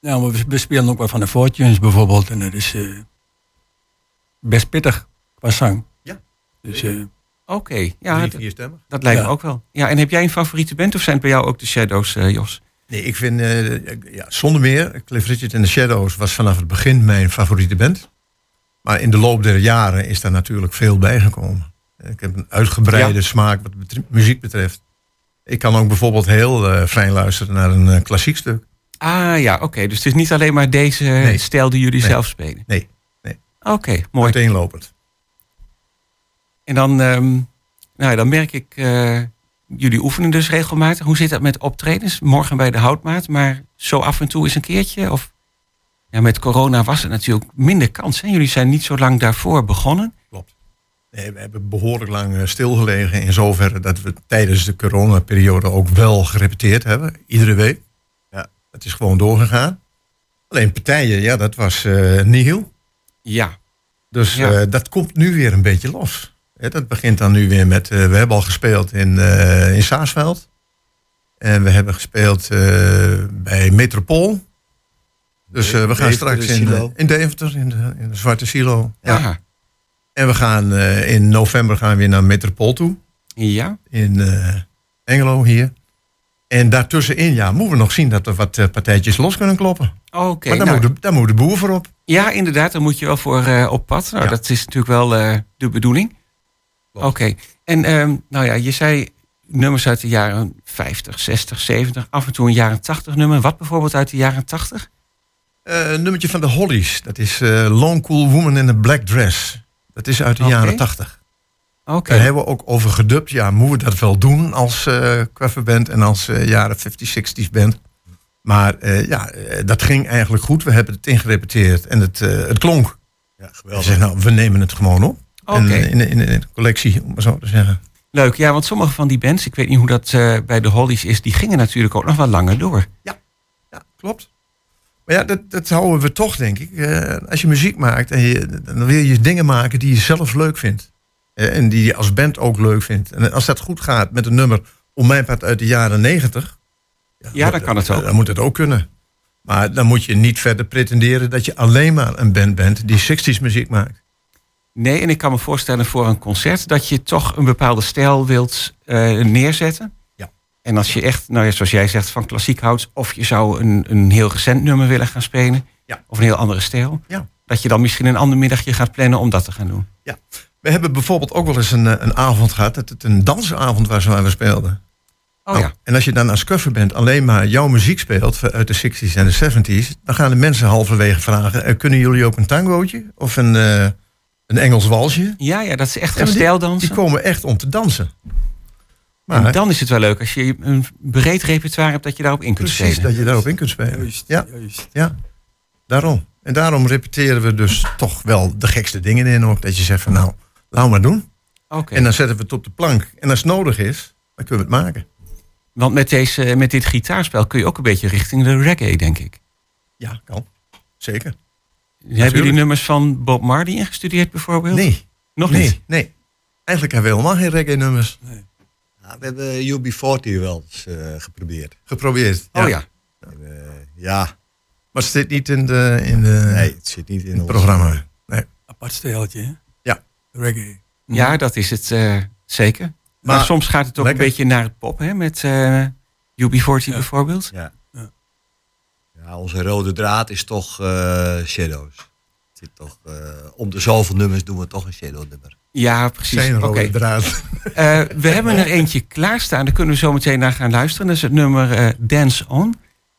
Ja, maar we, we spelen ook wel van de Fortunes bijvoorbeeld. En dat is eh, best pittig qua zang. Ja. Dus eh, Oké, ja, Drie, d- vierstemmig. dat lijkt me ook wel. Ja, en heb jij een favoriete band of zijn het bij jou ook de Shadows, eh, Jos? Nee, ik vind, eh, ja, zonder meer, Cliff Richard en de Shadows was vanaf het begin mijn favoriete band. Maar in de loop der jaren is daar natuurlijk veel bijgekomen. Ik heb een uitgebreide Ja. smaak wat muziek betreft. Ik kan ook bijvoorbeeld heel eh, fijn luisteren naar een klassiek stuk. Ah ja, oké. Dus het is niet alleen maar deze Nee. stijl die jullie Nee. zelf spelen. Nee, nee. Oké, mooi. Uiteenlopend. En dan, ehm, nou dan merk ik, eh, jullie oefenen dus regelmatig. Hoe zit dat met optredens? Morgen bij de Houtmaat, maar zo af en toe eens een keertje? Of ja, met corona was het natuurlijk minder kans. Hè? Jullie zijn niet zo lang daarvoor begonnen. Klopt. Nee, we hebben behoorlijk lang eh, stilgelegen in zoverre dat we tijdens de coronaperiode ook wel gerepeteerd hebben. Iedere week. Het is gewoon doorgegaan. Alleen partijen, ja, dat was eh nihil. Ja. Dus Ja. eh, dat komt nu weer een beetje los. Hè, dat begint dan nu weer met, eh, we hebben al gespeeld in, eh in Saasveld. En we hebben gespeeld eh, bij Metropool. Dus eh, we gaan Deventer, straks de in, in Deventer, in de, in de Zwarte Silo. Ja. Aha. En we gaan eh, in november gaan we weer naar Metropool toe. Ja. In eh, Engelo hier. En daartussenin, ja, moeten we nog zien dat we wat eh, partijtjes los kunnen kloppen. Oké. maar daar, nou, moet de, daar moet de boer voor op. Ja, inderdaad, daar moet je wel voor eh, op pad. Nou, Ja. dat is natuurlijk wel eh, de bedoeling. Oké. En ehm, nou ja, je zei nummers uit de jaren 50, 60, 70, af en toe een jaren 80 nummer. Wat bijvoorbeeld uit de jaren 80? Eh, een nummertje van de Hollies. Dat is Long Cool Woman in a Black Dress. Dat is uit de jaren 80. Oké. Daar hebben we ook over gedubt. Ja, moeten we dat wel doen als eh coverband en als eh, jaren 50, 60s band. Maar eh, ja, dat ging eigenlijk goed. We hebben het ingerepeteerd en het, eh, het klonk. Ja, We geweldig. zeggen, nou, we nemen het gewoon op. En, in, in, in de collectie, om maar zo te zeggen. Leuk, ja, want sommige van die bands, ik weet niet hoe dat eh, bij de Hollies is, die gingen natuurlijk ook nog wel langer door. Ja, klopt. Maar ja, dat, dat houden we toch, denk ik. Eh, als je muziek maakt, en je, dan wil je dingen maken die je zelf leuk vindt. Eh, en die je als band ook leuk vindt. En als dat goed gaat met een nummer, om mijn part uit de jaren negentig. Ja, dan kan het ook. Dan moet het ook kunnen. Maar dan moet je niet verder pretenderen dat je alleen maar een band bent die 60s muziek maakt. Nee, en ik kan me voorstellen voor een concert dat je toch een bepaalde stijl wilt eh, neerzetten. Ja. En als je echt, nou ja, zoals jij zegt, van klassiek houdt, of je zou een, een heel recent nummer willen gaan spelen, Ja. of een heel andere stijl, Ja. dat je dan misschien een ander middagje gaat plannen om dat te gaan doen. Ja. We hebben bijvoorbeeld ook wel eens een, eh, een avond gehad, dat het een dansavond was waar we speelden. Oh Nou, ja. En als je dan als coverband alleen maar jouw muziek speelt uit de 60s en de 70s, dan gaan de mensen halverwege vragen: eh, kunnen jullie ook een tangootje of een, eh, een Engels walsje? Ja, ja, dat is echt gaan die- stijldansen. Die komen echt om te dansen. en Maar dan is het wel leuk als je een breed repertoire hebt dat je daarop in kunt precies spelen. dat je daarop in kunt spelen. Juist, Ja. juist. Ja, daarom. En daarom repeteren we dus toch wel de gekste dingen in ook. Dat je zegt van nou, laat maar doen. Oké. En dan zetten we het op de plank. En als het nodig is, dan kunnen we het maken. Want met, deze, met dit gitaarspel kun je ook een beetje richting de reggae, denk ik. Ja, kan. Zeker. Hebben jullie nummers van Bob Marley ingestudeerd bijvoorbeeld? Nee. Nog nee, niet? Nee. Eigenlijk hebben we helemaal geen reggae nummers Ja, we hebben UB40 wel eens eh, geprobeerd. geprobeerd. Oh ja. Eh, ja, Maar het zit niet in, de, in, de, nee, het zit niet in, in het ons- programma. Nee. Apart stijltje, hè? Reggae. Ja, dat is het eh, zeker. Maar, Maar soms gaat het ook lekker. een beetje naar het pop, hè? Met eh UB40 bijvoorbeeld. Ja. Ja. ja, onze rode draad is toch eh, Shadows. Zit toch, eh, om de zoveel nummers doen we toch een Shadow nummer. Ja, precies. Zijn Oké. rode draad. Eh, we hebben er eentje klaarstaan. Daar kunnen we zo meteen naar gaan luisteren. Dat is het nummer Dance On.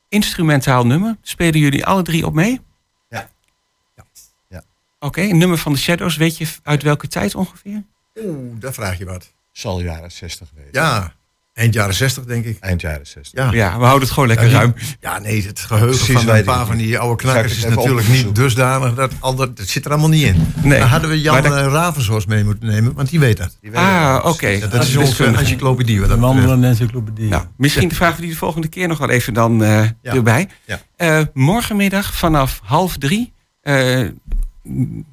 Instrumentaal nummer. Spelen jullie alle drie op mee? Oké, een nummer van de Shadows. Weet je uit welke tijd ongeveer? Oeh, daar vraag je wat. Zal jaren 60 wezen. Ja, eind jaren 60 denk ik. Eind jaren 60. Ja, Ja, we houden het gewoon lekker Ja, ruim. ja nee, het geheugen Precies van een paar van die oude knakkers is natuurlijk niet dusdanig. Dat, al dat, dat zit er allemaal niet in. Nee. Dan hadden we Jan dat- eh, Ravenzorst mee moeten nemen, want die weet dat. Die weten Ah, oké. Ja, dat is onze encyclopedie wat De dat betreft. wandelende encyclopedie. Nou, misschien vragen we die de volgende keer nog wel even dan eh, Ja. erbij. Ja. Eh, morgenmiddag vanaf half drie. eh,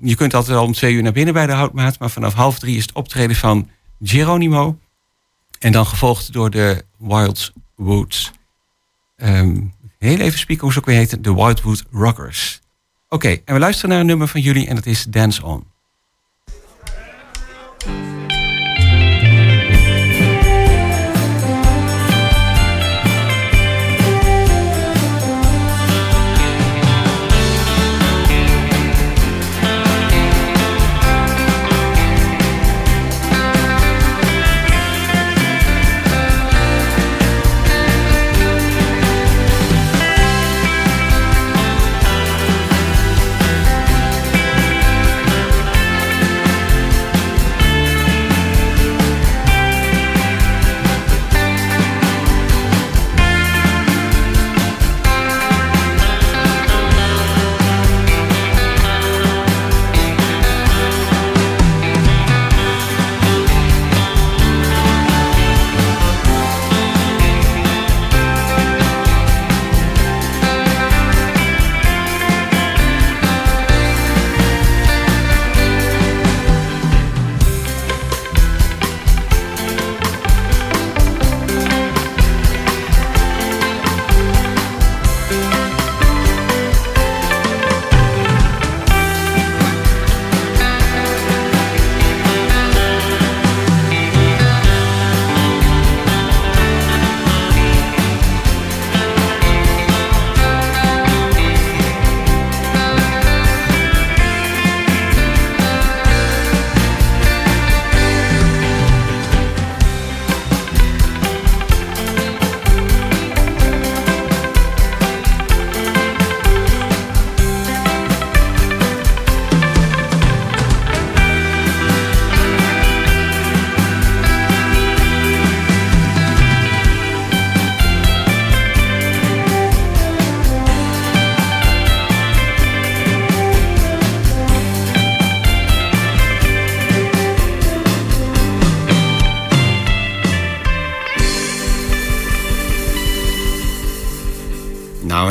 je kunt altijd al om twee uur naar binnen bij de houtmaat. Maar vanaf half drie is het optreden van Geronimo. En dan gevolgd door de Wild Woods. Ehm, heel even spieken hoe ze ook weer heten. De Wildwood Rockers. Oké, en we luisteren naar een nummer van jullie en dat is Dance On.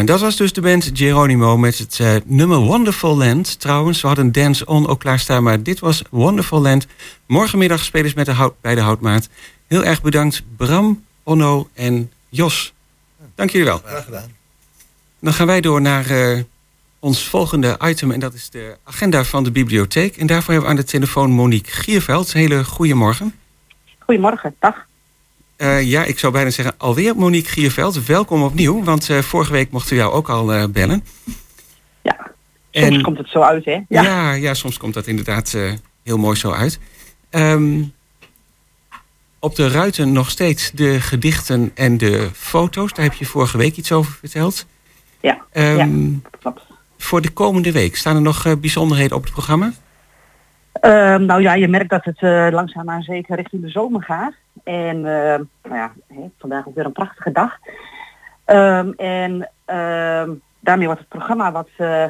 Dat was dus de band Geronimo met het eh, nummer Wonderful Land. Trouwens, we hadden Dance On ook klaarstaan, maar dit was Wonderful Land. Morgenmiddag spelen ze met de hout, bij de Houtmaat. Heel erg bedankt Bram, Onno en Jos. Dank jullie wel. Graag gedaan. Dan gaan wij door naar eh, ons volgende item en dat is de agenda van de bibliotheek. En daarvoor hebben we aan de telefoon Monique Gierveld. Hele goede morgen. Goedemorgen, dag. Eh, ja, ik zou bijna zeggen alweer Monique Gierveld. Welkom opnieuw, want eh, vorige week mochten we jou ook al eh, bellen. Soms komt het zo uit, hè? Ja, ja, soms komt dat inderdaad heel mooi zo uit. Ehm, op de ruiten nog steeds de gedichten en de foto's. Daar heb je vorige week iets over verteld. Ja, Ehm, Voor de komende week, staan er nog bijzonderheden op het programma? Ehm, nou ja, je merkt dat het langzaam maar zeker richting de zomer gaat. En ehm, nou ja, vandaag ook weer een prachtige dag. Ehm, en ehm, daarmee wordt het programma wat, eh,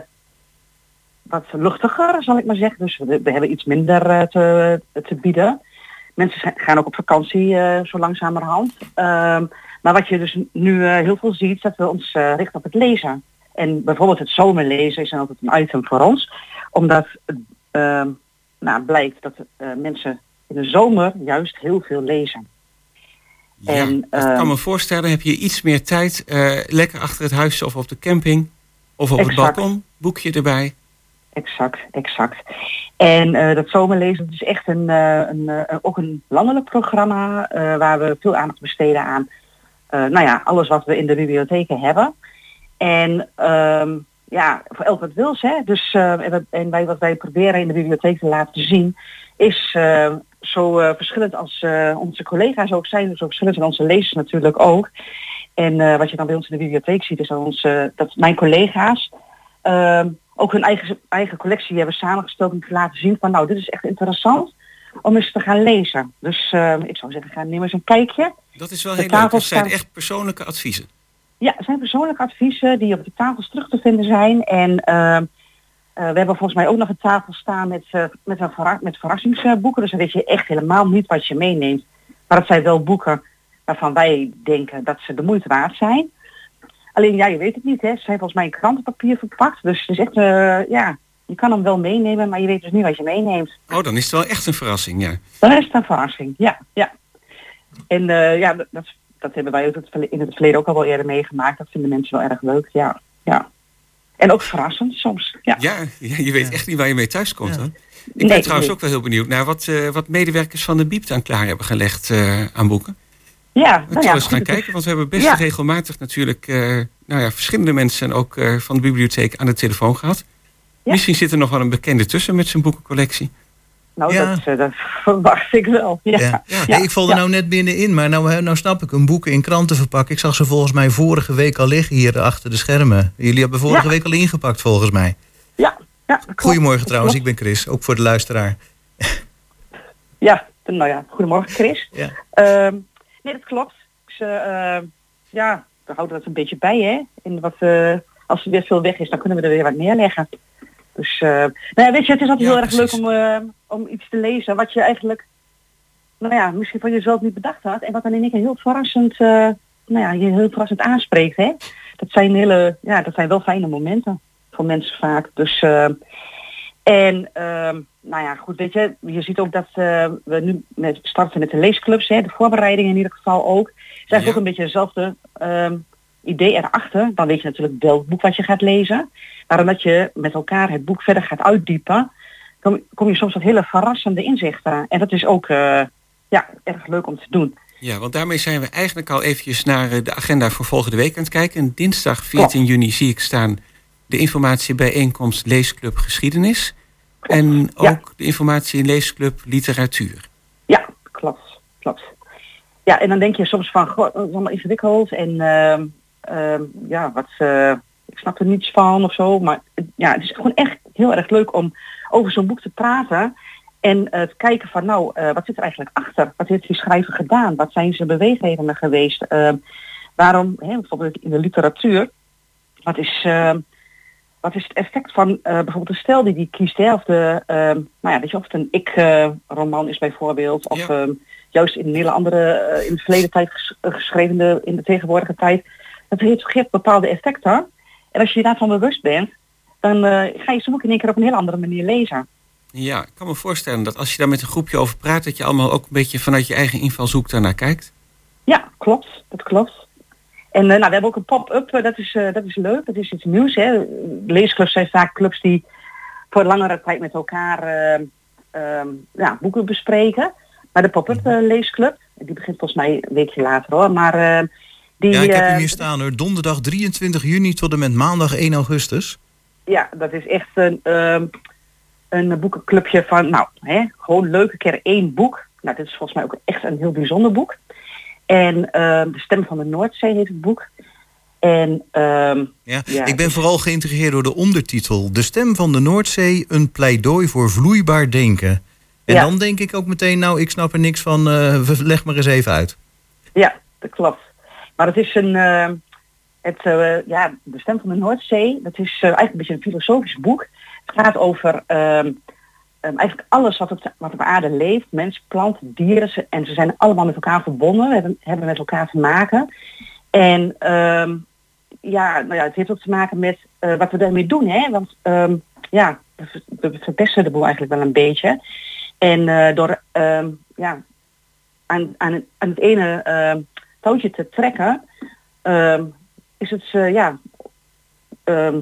wat luchtiger, zal ik maar zeggen. Dus we, hebben iets minder eh, te, te bieden. Mensen gaan ook op vakantie eh, zo langzamerhand. Maar wat je dus nu heel veel ziet, dat we ons richten op het lezen. En bijvoorbeeld het zomerlezen is altijd een item voor ons. Omdat ehm, nou, blijkt dat mensen in de zomer juist heel veel lezen. Ja, En, ik ehm, kan me voorstellen, heb je iets meer tijd, eh, lekker achter het huis of op de camping of op Exact. het balkon, boekje erbij. Exact, exact. En eh, dat zomerlezen is echt een, eh, een, ook een landelijk programma waar we veel aandacht besteden aan nou ja, alles wat we in de bibliotheken hebben. En ehm, ja, voor elk wat wils. Hè. Dus, en, wij, wat wij proberen in de bibliotheek te laten zien is zo eh, verschillend als eh, onze collega's ook zijn, zo verschillend zijn onze lezers natuurlijk ook. En eh, wat je dan bij ons in de bibliotheek ziet is dat, onze, dat mijn collega's ehm, ook hun eigen, eigen collectie hebben samengesteld om te laten zien van nou dit is echt interessant om eens te gaan lezen. Dus eh, ik zou zeggen ga neem eens een kijkje. Dat is wel De heel leuk. Dat zijn echt persoonlijke adviezen. Ja, het zijn persoonlijke adviezen die op de tafels terug te vinden zijn. En ehm, eh, we hebben volgens mij ook nog een tafel staan met, eh, met, een verra- met verrassingsboeken. Dus dan weet je echt helemaal niet wat je meeneemt. Maar het zijn wel boeken waarvan wij denken dat ze de moeite waard zijn. Alleen ja, je weet het niet. Hè. Ze zijn volgens mij in krantenpapier verpakt. Dus het is echt, eh, ja, je kan hem wel meenemen, maar je weet dus niet wat je meeneemt. Oh, dan is het wel echt een verrassing, ja. Dan is het een verrassing, ja. ja. En eh, ja, dat, dat- dat hebben wij ook in het verleden ook al wel eerder meegemaakt. Dat vinden mensen wel erg leuk, ja. ja. En ook verrassend soms, ja. Ja, ja, je weet echt niet waar je mee thuis komt. hoor. Ik Nee, ben trouwens nee. ook wel heel benieuwd naar wat, eh, wat medewerkers van de Biep dan klaar hebben gelegd eh, aan boeken. Ja, We nou ja, eens gaan kijken, want we hebben best Ja. regelmatig natuurlijk eh, nou ja, verschillende mensen ook eh, van de bibliotheek aan de telefoon gehad. Misschien zit er nog wel een bekende tussen met zijn boekencollectie. Nou, Ja. dat, eh, dat verwacht ik wel. Ja. Ja. Ik val er nou net binnenin, maar nou, hè, nou snap ik een boeken in kranten verpakken. Ik zag ze volgens mij vorige week al liggen hier achter de schermen. Jullie hebben vorige week al ingepakt volgens mij. Ja, ja. Goedemorgen trouwens, ik ben Chris, ook voor de luisteraar. Ja, nou ja, goedemorgen Chris. Ja. Ehm, nee, dat klopt. Ze, ehm, ja, we houden dat een beetje bij, hè. En wat, eh, als er weer veel weg is, dan kunnen we er weer wat neerleggen. Dus, eh, nou ja, weet je, het is altijd Ja, heel erg precies. leuk om, eh, om iets te lezen wat je eigenlijk, nou ja, misschien van jezelf niet bedacht had. En wat dan in één keer heel verrassend, eh, nou ja, je heel verrassend aanspreekt, hè. Dat zijn hele, ja, dat zijn wel fijne momenten voor mensen vaak. Dus, en ehm, nou ja, goed, weet je, je ziet ook dat we nu met starten met de leesclubs, hè, de voorbereiding in ieder geval ook. Het is eigenlijk ook een beetje hetzelfde ehm, idee erachter. Dan weet je natuurlijk welk boek wat je gaat lezen. Maar omdat je met elkaar het boek verder gaat uitdiepen, kom, kom je soms tot hele verrassende inzichten. En dat is ook eh, ja, erg leuk om te doen. Ja, want daarmee zijn we eigenlijk al eventjes naar eh, de agenda voor volgende week aan het kijken. En dinsdag 14 juni zie ik staan de informatie bijeenkomst Leesclub Geschiedenis. En ook de informatie in Leesclub Literatuur. Ja, klopt, klopt. Ja, en dan denk je soms van, goh, dat is allemaal ingewikkeld en ehm, ja, wat, eh, ik snap er niets van of zo. Maar ja, het is gewoon echt heel erg leuk om over zo'n boek te praten en eh, te kijken van, nou, eh, wat zit er eigenlijk achter? Wat heeft die schrijver gedaan? Wat zijn zijn beweegredenen geweest? Ehm, waarom, hè, bijvoorbeeld in de literatuur, wat is... ehm, wat is het effect van bijvoorbeeld de stijl die die kiest? Hè? Of, de, ehm, nou ja, weet je, of het een ik-roman is bijvoorbeeld. Of ehm, juist in een hele andere, in de verleden tijd ges- geschreven, de- in de tegenwoordige tijd. Dat heeft, geeft bepaalde effecten. En als je je daarvan bewust bent, dan eh, ga je zo'n boek in één keer op een hele andere manier lezen. Ja, ik kan me voorstellen dat als je daar met een groepje over praat, dat je allemaal ook een beetje vanuit je eigen invalshoek daarnaar kijkt. Ja, klopt. Dat klopt. En eh, nou, we hebben ook een pop-up, eh, dat, is, dat is leuk, dat is iets nieuws. Hè. Leesclubs zijn vaak clubs die voor langere tijd met elkaar eh, ehm, ja, boeken bespreken. Maar de pop-up leesclub, Die begint volgens mij een weekje later hoor. Maar die, ja, ik heb hem eh, hier staan hoor. Donderdag 23 juni tot en met maandag 1 augustus. Ja, dat is echt een, ehm, een boekenclubje van, nou, hè, gewoon leuke keer één boek. Nou, dit is volgens mij ook echt een heel bijzonder boek. En ehm, De Stem van de Noordzee heet het boek. En ehm, Ja, Ja, ik ben vooral geïnteresseerd door de ondertitel. De stem van de Noordzee, een pleidooi voor vloeibaar denken. En Ja. dan denk ik ook meteen, nou, ik snap er niks van. eh, leg maar eens even uit. Ja, dat klopt. Maar het is een, eh, het, eh, ja, de stem van de Noordzee, dat is eh, eigenlijk een beetje een filosofisch boek. Het gaat over ehm, ehm, eigenlijk alles wat op, wat op aarde leeft, mensen, planten, dieren, en ze zijn allemaal met elkaar verbonden, hebben, hebben met elkaar te maken. En ehm, ja, nou ja, het heeft ook te maken met wat we daarmee doen, hè? Want ja, we, ver- we verpesten de boel eigenlijk wel een beetje. En door ja, aan, aan, het- ene touwtje te trekken, ehm, is het eh, ja, ehm,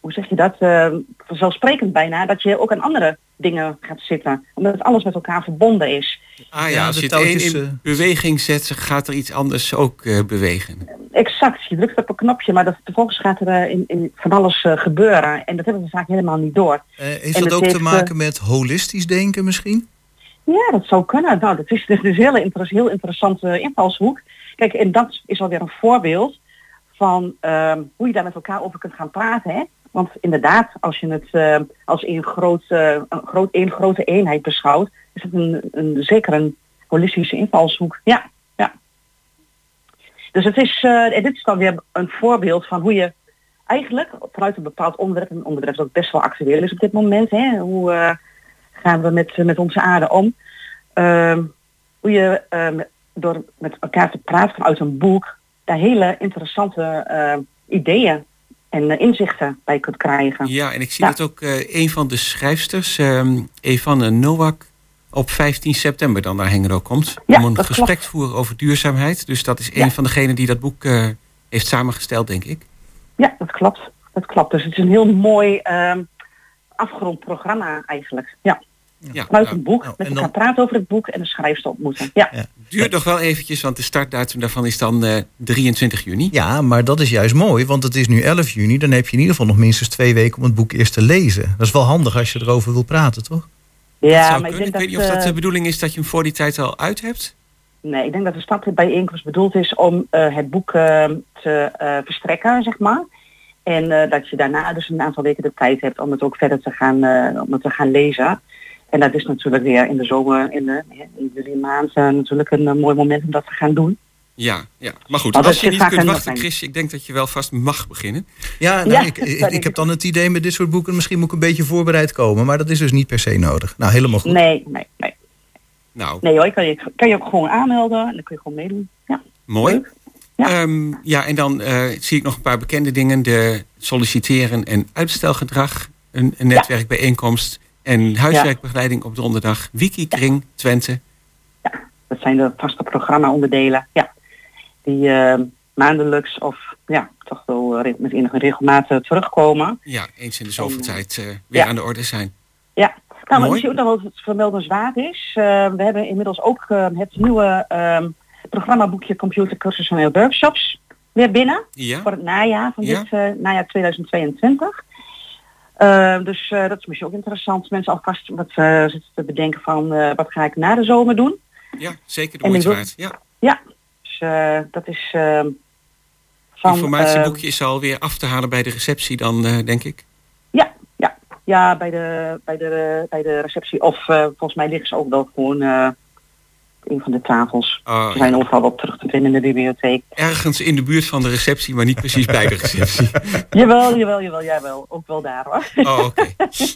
hoe zeg je dat, Ehm, vanzelfsprekend bijna, dat je ook aan andere dingen gaat zitten. Omdat alles met elkaar verbonden is. Ah ja, Ja, als je het een touwtjes, in eh, beweging zet, gaat er iets anders ook eh, bewegen. Exact, je drukt op een knopje, maar dat, vervolgens gaat er in, in van alles gebeuren. En dat hebben we vaak helemaal niet door. Eh, heeft En dat ook heeft, te maken met holistisch denken misschien? Ja, dat zou kunnen. Nou, dat is, is een hele heel interessante invalshoek. Kijk, en dat is alweer een voorbeeld van ehm, hoe je daar met elkaar over kunt gaan praten. Hè? Want inderdaad, als je het eh, als een, groot, eh, een, groot, een grote eenheid beschouwt, is het een, een, zeker een holistische invalshoek. Ja, ja. Dus het is, eh, en dit is dan weer een voorbeeld van hoe je eigenlijk vanuit een bepaald onderwerp, een onderwerp dat best wel actueel is op dit moment, hè? hoe eh, gaan we met, met onze aarde om, Ehm, hoe je ehm, door met elkaar te praten vanuit een boek, daar hele interessante eh, ideeën en eh, inzichten bij kunt krijgen. Ja, en ik zie dat ook eh, een van de schrijfsters, ehm Evanne Nowak, op 15 september dan naar Hengelo komt. Ja, om een gesprek klopt. te voeren over duurzaamheid. Dus dat is Ja. een van degenen die dat boek eh, heeft samengesteld, denk ik. Ja, dat klopt. Dat klopt. Dus het is een heel mooi afgerond programma eigenlijk. Ja. Ja, nou, een boek, met elkaar praten over het boek en de schrijfster ontmoeten. Ja. Duurt nog wel eventjes, want de startdatum daarvan is dan eh, 23 juni. Ja, maar dat is juist mooi, want het is nu 11 juni. Dan heb je in ieder geval nog minstens twee weken om het boek eerst te lezen. Dat is wel handig als je erover wil praten, toch? Ja, zou maar ik kunnen. denk Ik dat... weet niet of dat eh, de bedoeling is dat je hem voor die tijd al uit hebt. Nee, ik denk dat de stapbijeenkomst bedoeld is om eh, het boek eh, te eh, verstrekken, zeg maar. En eh, dat je daarna dus een aantal weken de tijd hebt om het ook verder te gaan, eh, om het te gaan lezen. En dat is natuurlijk weer in de zomer, in de, in de drie maanden natuurlijk een eh, mooi moment om dat te gaan doen. Ja, ja. maar goed, Maar als je niet kunt wachten. Chris, ik denk dat je wel vast mag beginnen. Ja, nou, Ja, ik, dat ik, ik heb dan het idee met dit soort boeken... misschien moet ik een beetje voorbereid komen. Maar dat is dus niet per se nodig. Nou, helemaal goed. Nee, nee, nee. Nou, Nee hoor, kan je, kan je ook gewoon aanmelden en dan kun je gewoon meedoen. Ja. Mooi. Ja. ja, en dan eh, zie ik nog een paar bekende dingen. De solliciteren en uitstelgedrag, een, een netwerkbijeenkomst en huiswerkbegeleiding op donderdag. Wikikring Twente. Dat zijn de vaste programma-onderdelen. Ja. Die eh, maandelijks of ja, toch wel met enige regelmaat eh, terugkomen. Ja, eens in de zoveel tijd eh, weer ja. aan de orde zijn. Ja, nou, maar Mooi. misschien ook nog wat vermeldenswaard is. eh, we hebben inmiddels ook het nieuwe ehm, programmaboekje computercursussen en workshops weer binnen. Ja. Voor het najaar van Ja. dit eh, najaar 2022. Eh, dus eh, dat is misschien ook interessant. Mensen alvast wat eh, zitten te bedenken van wat ga ik na de zomer doen. Ja, zeker de moeite waard. Ja. Ja, dus dat is ehm van... Informatieboekje is alweer af te halen bij de receptie dan, denk ik. Ja, ja, ja bij, de, bij, de, bij de receptie. Of volgens mij liggen ze ook wel gewoon een van de tafels. Oh, ze zijn overal op terug te vinden in de bibliotheek. Ergens in de buurt van de receptie, maar niet precies bij de receptie. jawel, jawel, jawel, jawel. Ook wel daar hoor. Oh, oké.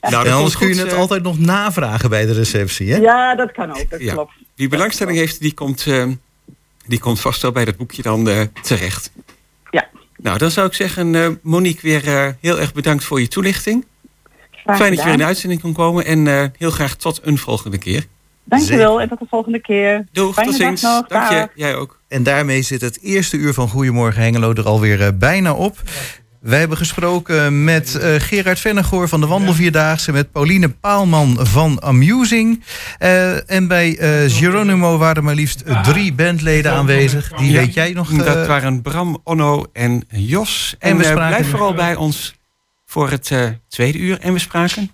Nou, komt kun je het eh, altijd nog navragen bij de receptie, hè? Ja, dat kan ook, dat Ja. klopt. Wie belangstelling heeft, die komt, eh, die komt vast wel bij dat boekje dan eh, terecht. Ja. Nou, dan zou ik zeggen, eh, Monique, weer eh, heel erg bedankt voor je toelichting. Graag Fijn dat je weer in de uitzending kon komen en eh, heel graag tot een volgende keer. Dankjewel en tot de volgende keer. Doeg, Fijne tot ziens. nog. Dank je. Jij ook. En daarmee zit het eerste uur van Goedemorgen Hengelo er alweer eh, bijna op. Wij hebben gesproken met eh, Gerard Vennegoor van de Wandelvierdaagse... met Pauline Paalman van Amusing. Eh, en bij eh, Geronimo waren maar liefst drie bandleden aanwezig. Die Ja, weet jij nog? Dat waren Bram, Onno en Jos. En En, we spraken- blijf vooral bij ons voor het eh, tweede uur. En we spraken?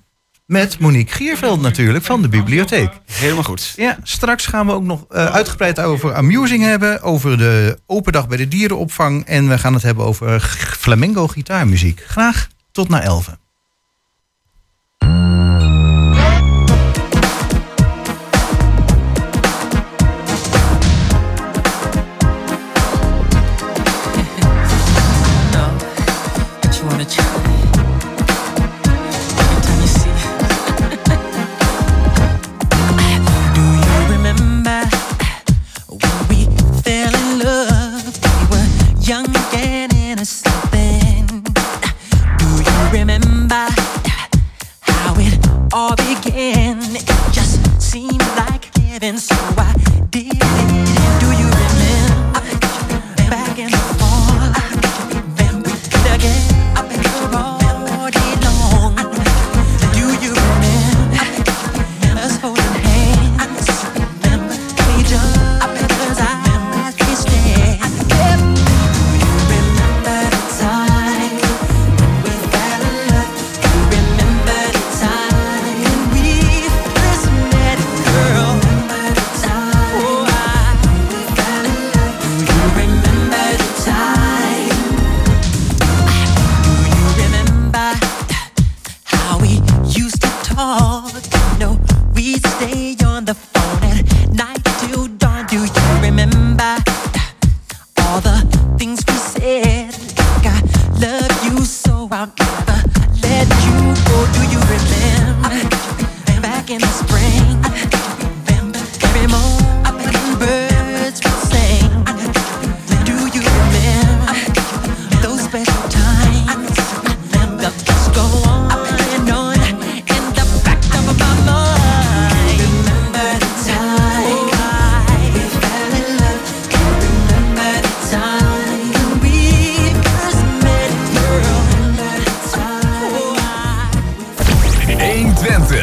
Met Monique Gierveld natuurlijk, van de bibliotheek. Helemaal goed. Ja, straks gaan we ook nog eh, uitgebreid over Amusing hebben. Over de open dag bij de dierenopvang. En we gaan het hebben over flamenco gitaarmuziek. Graag tot na 11.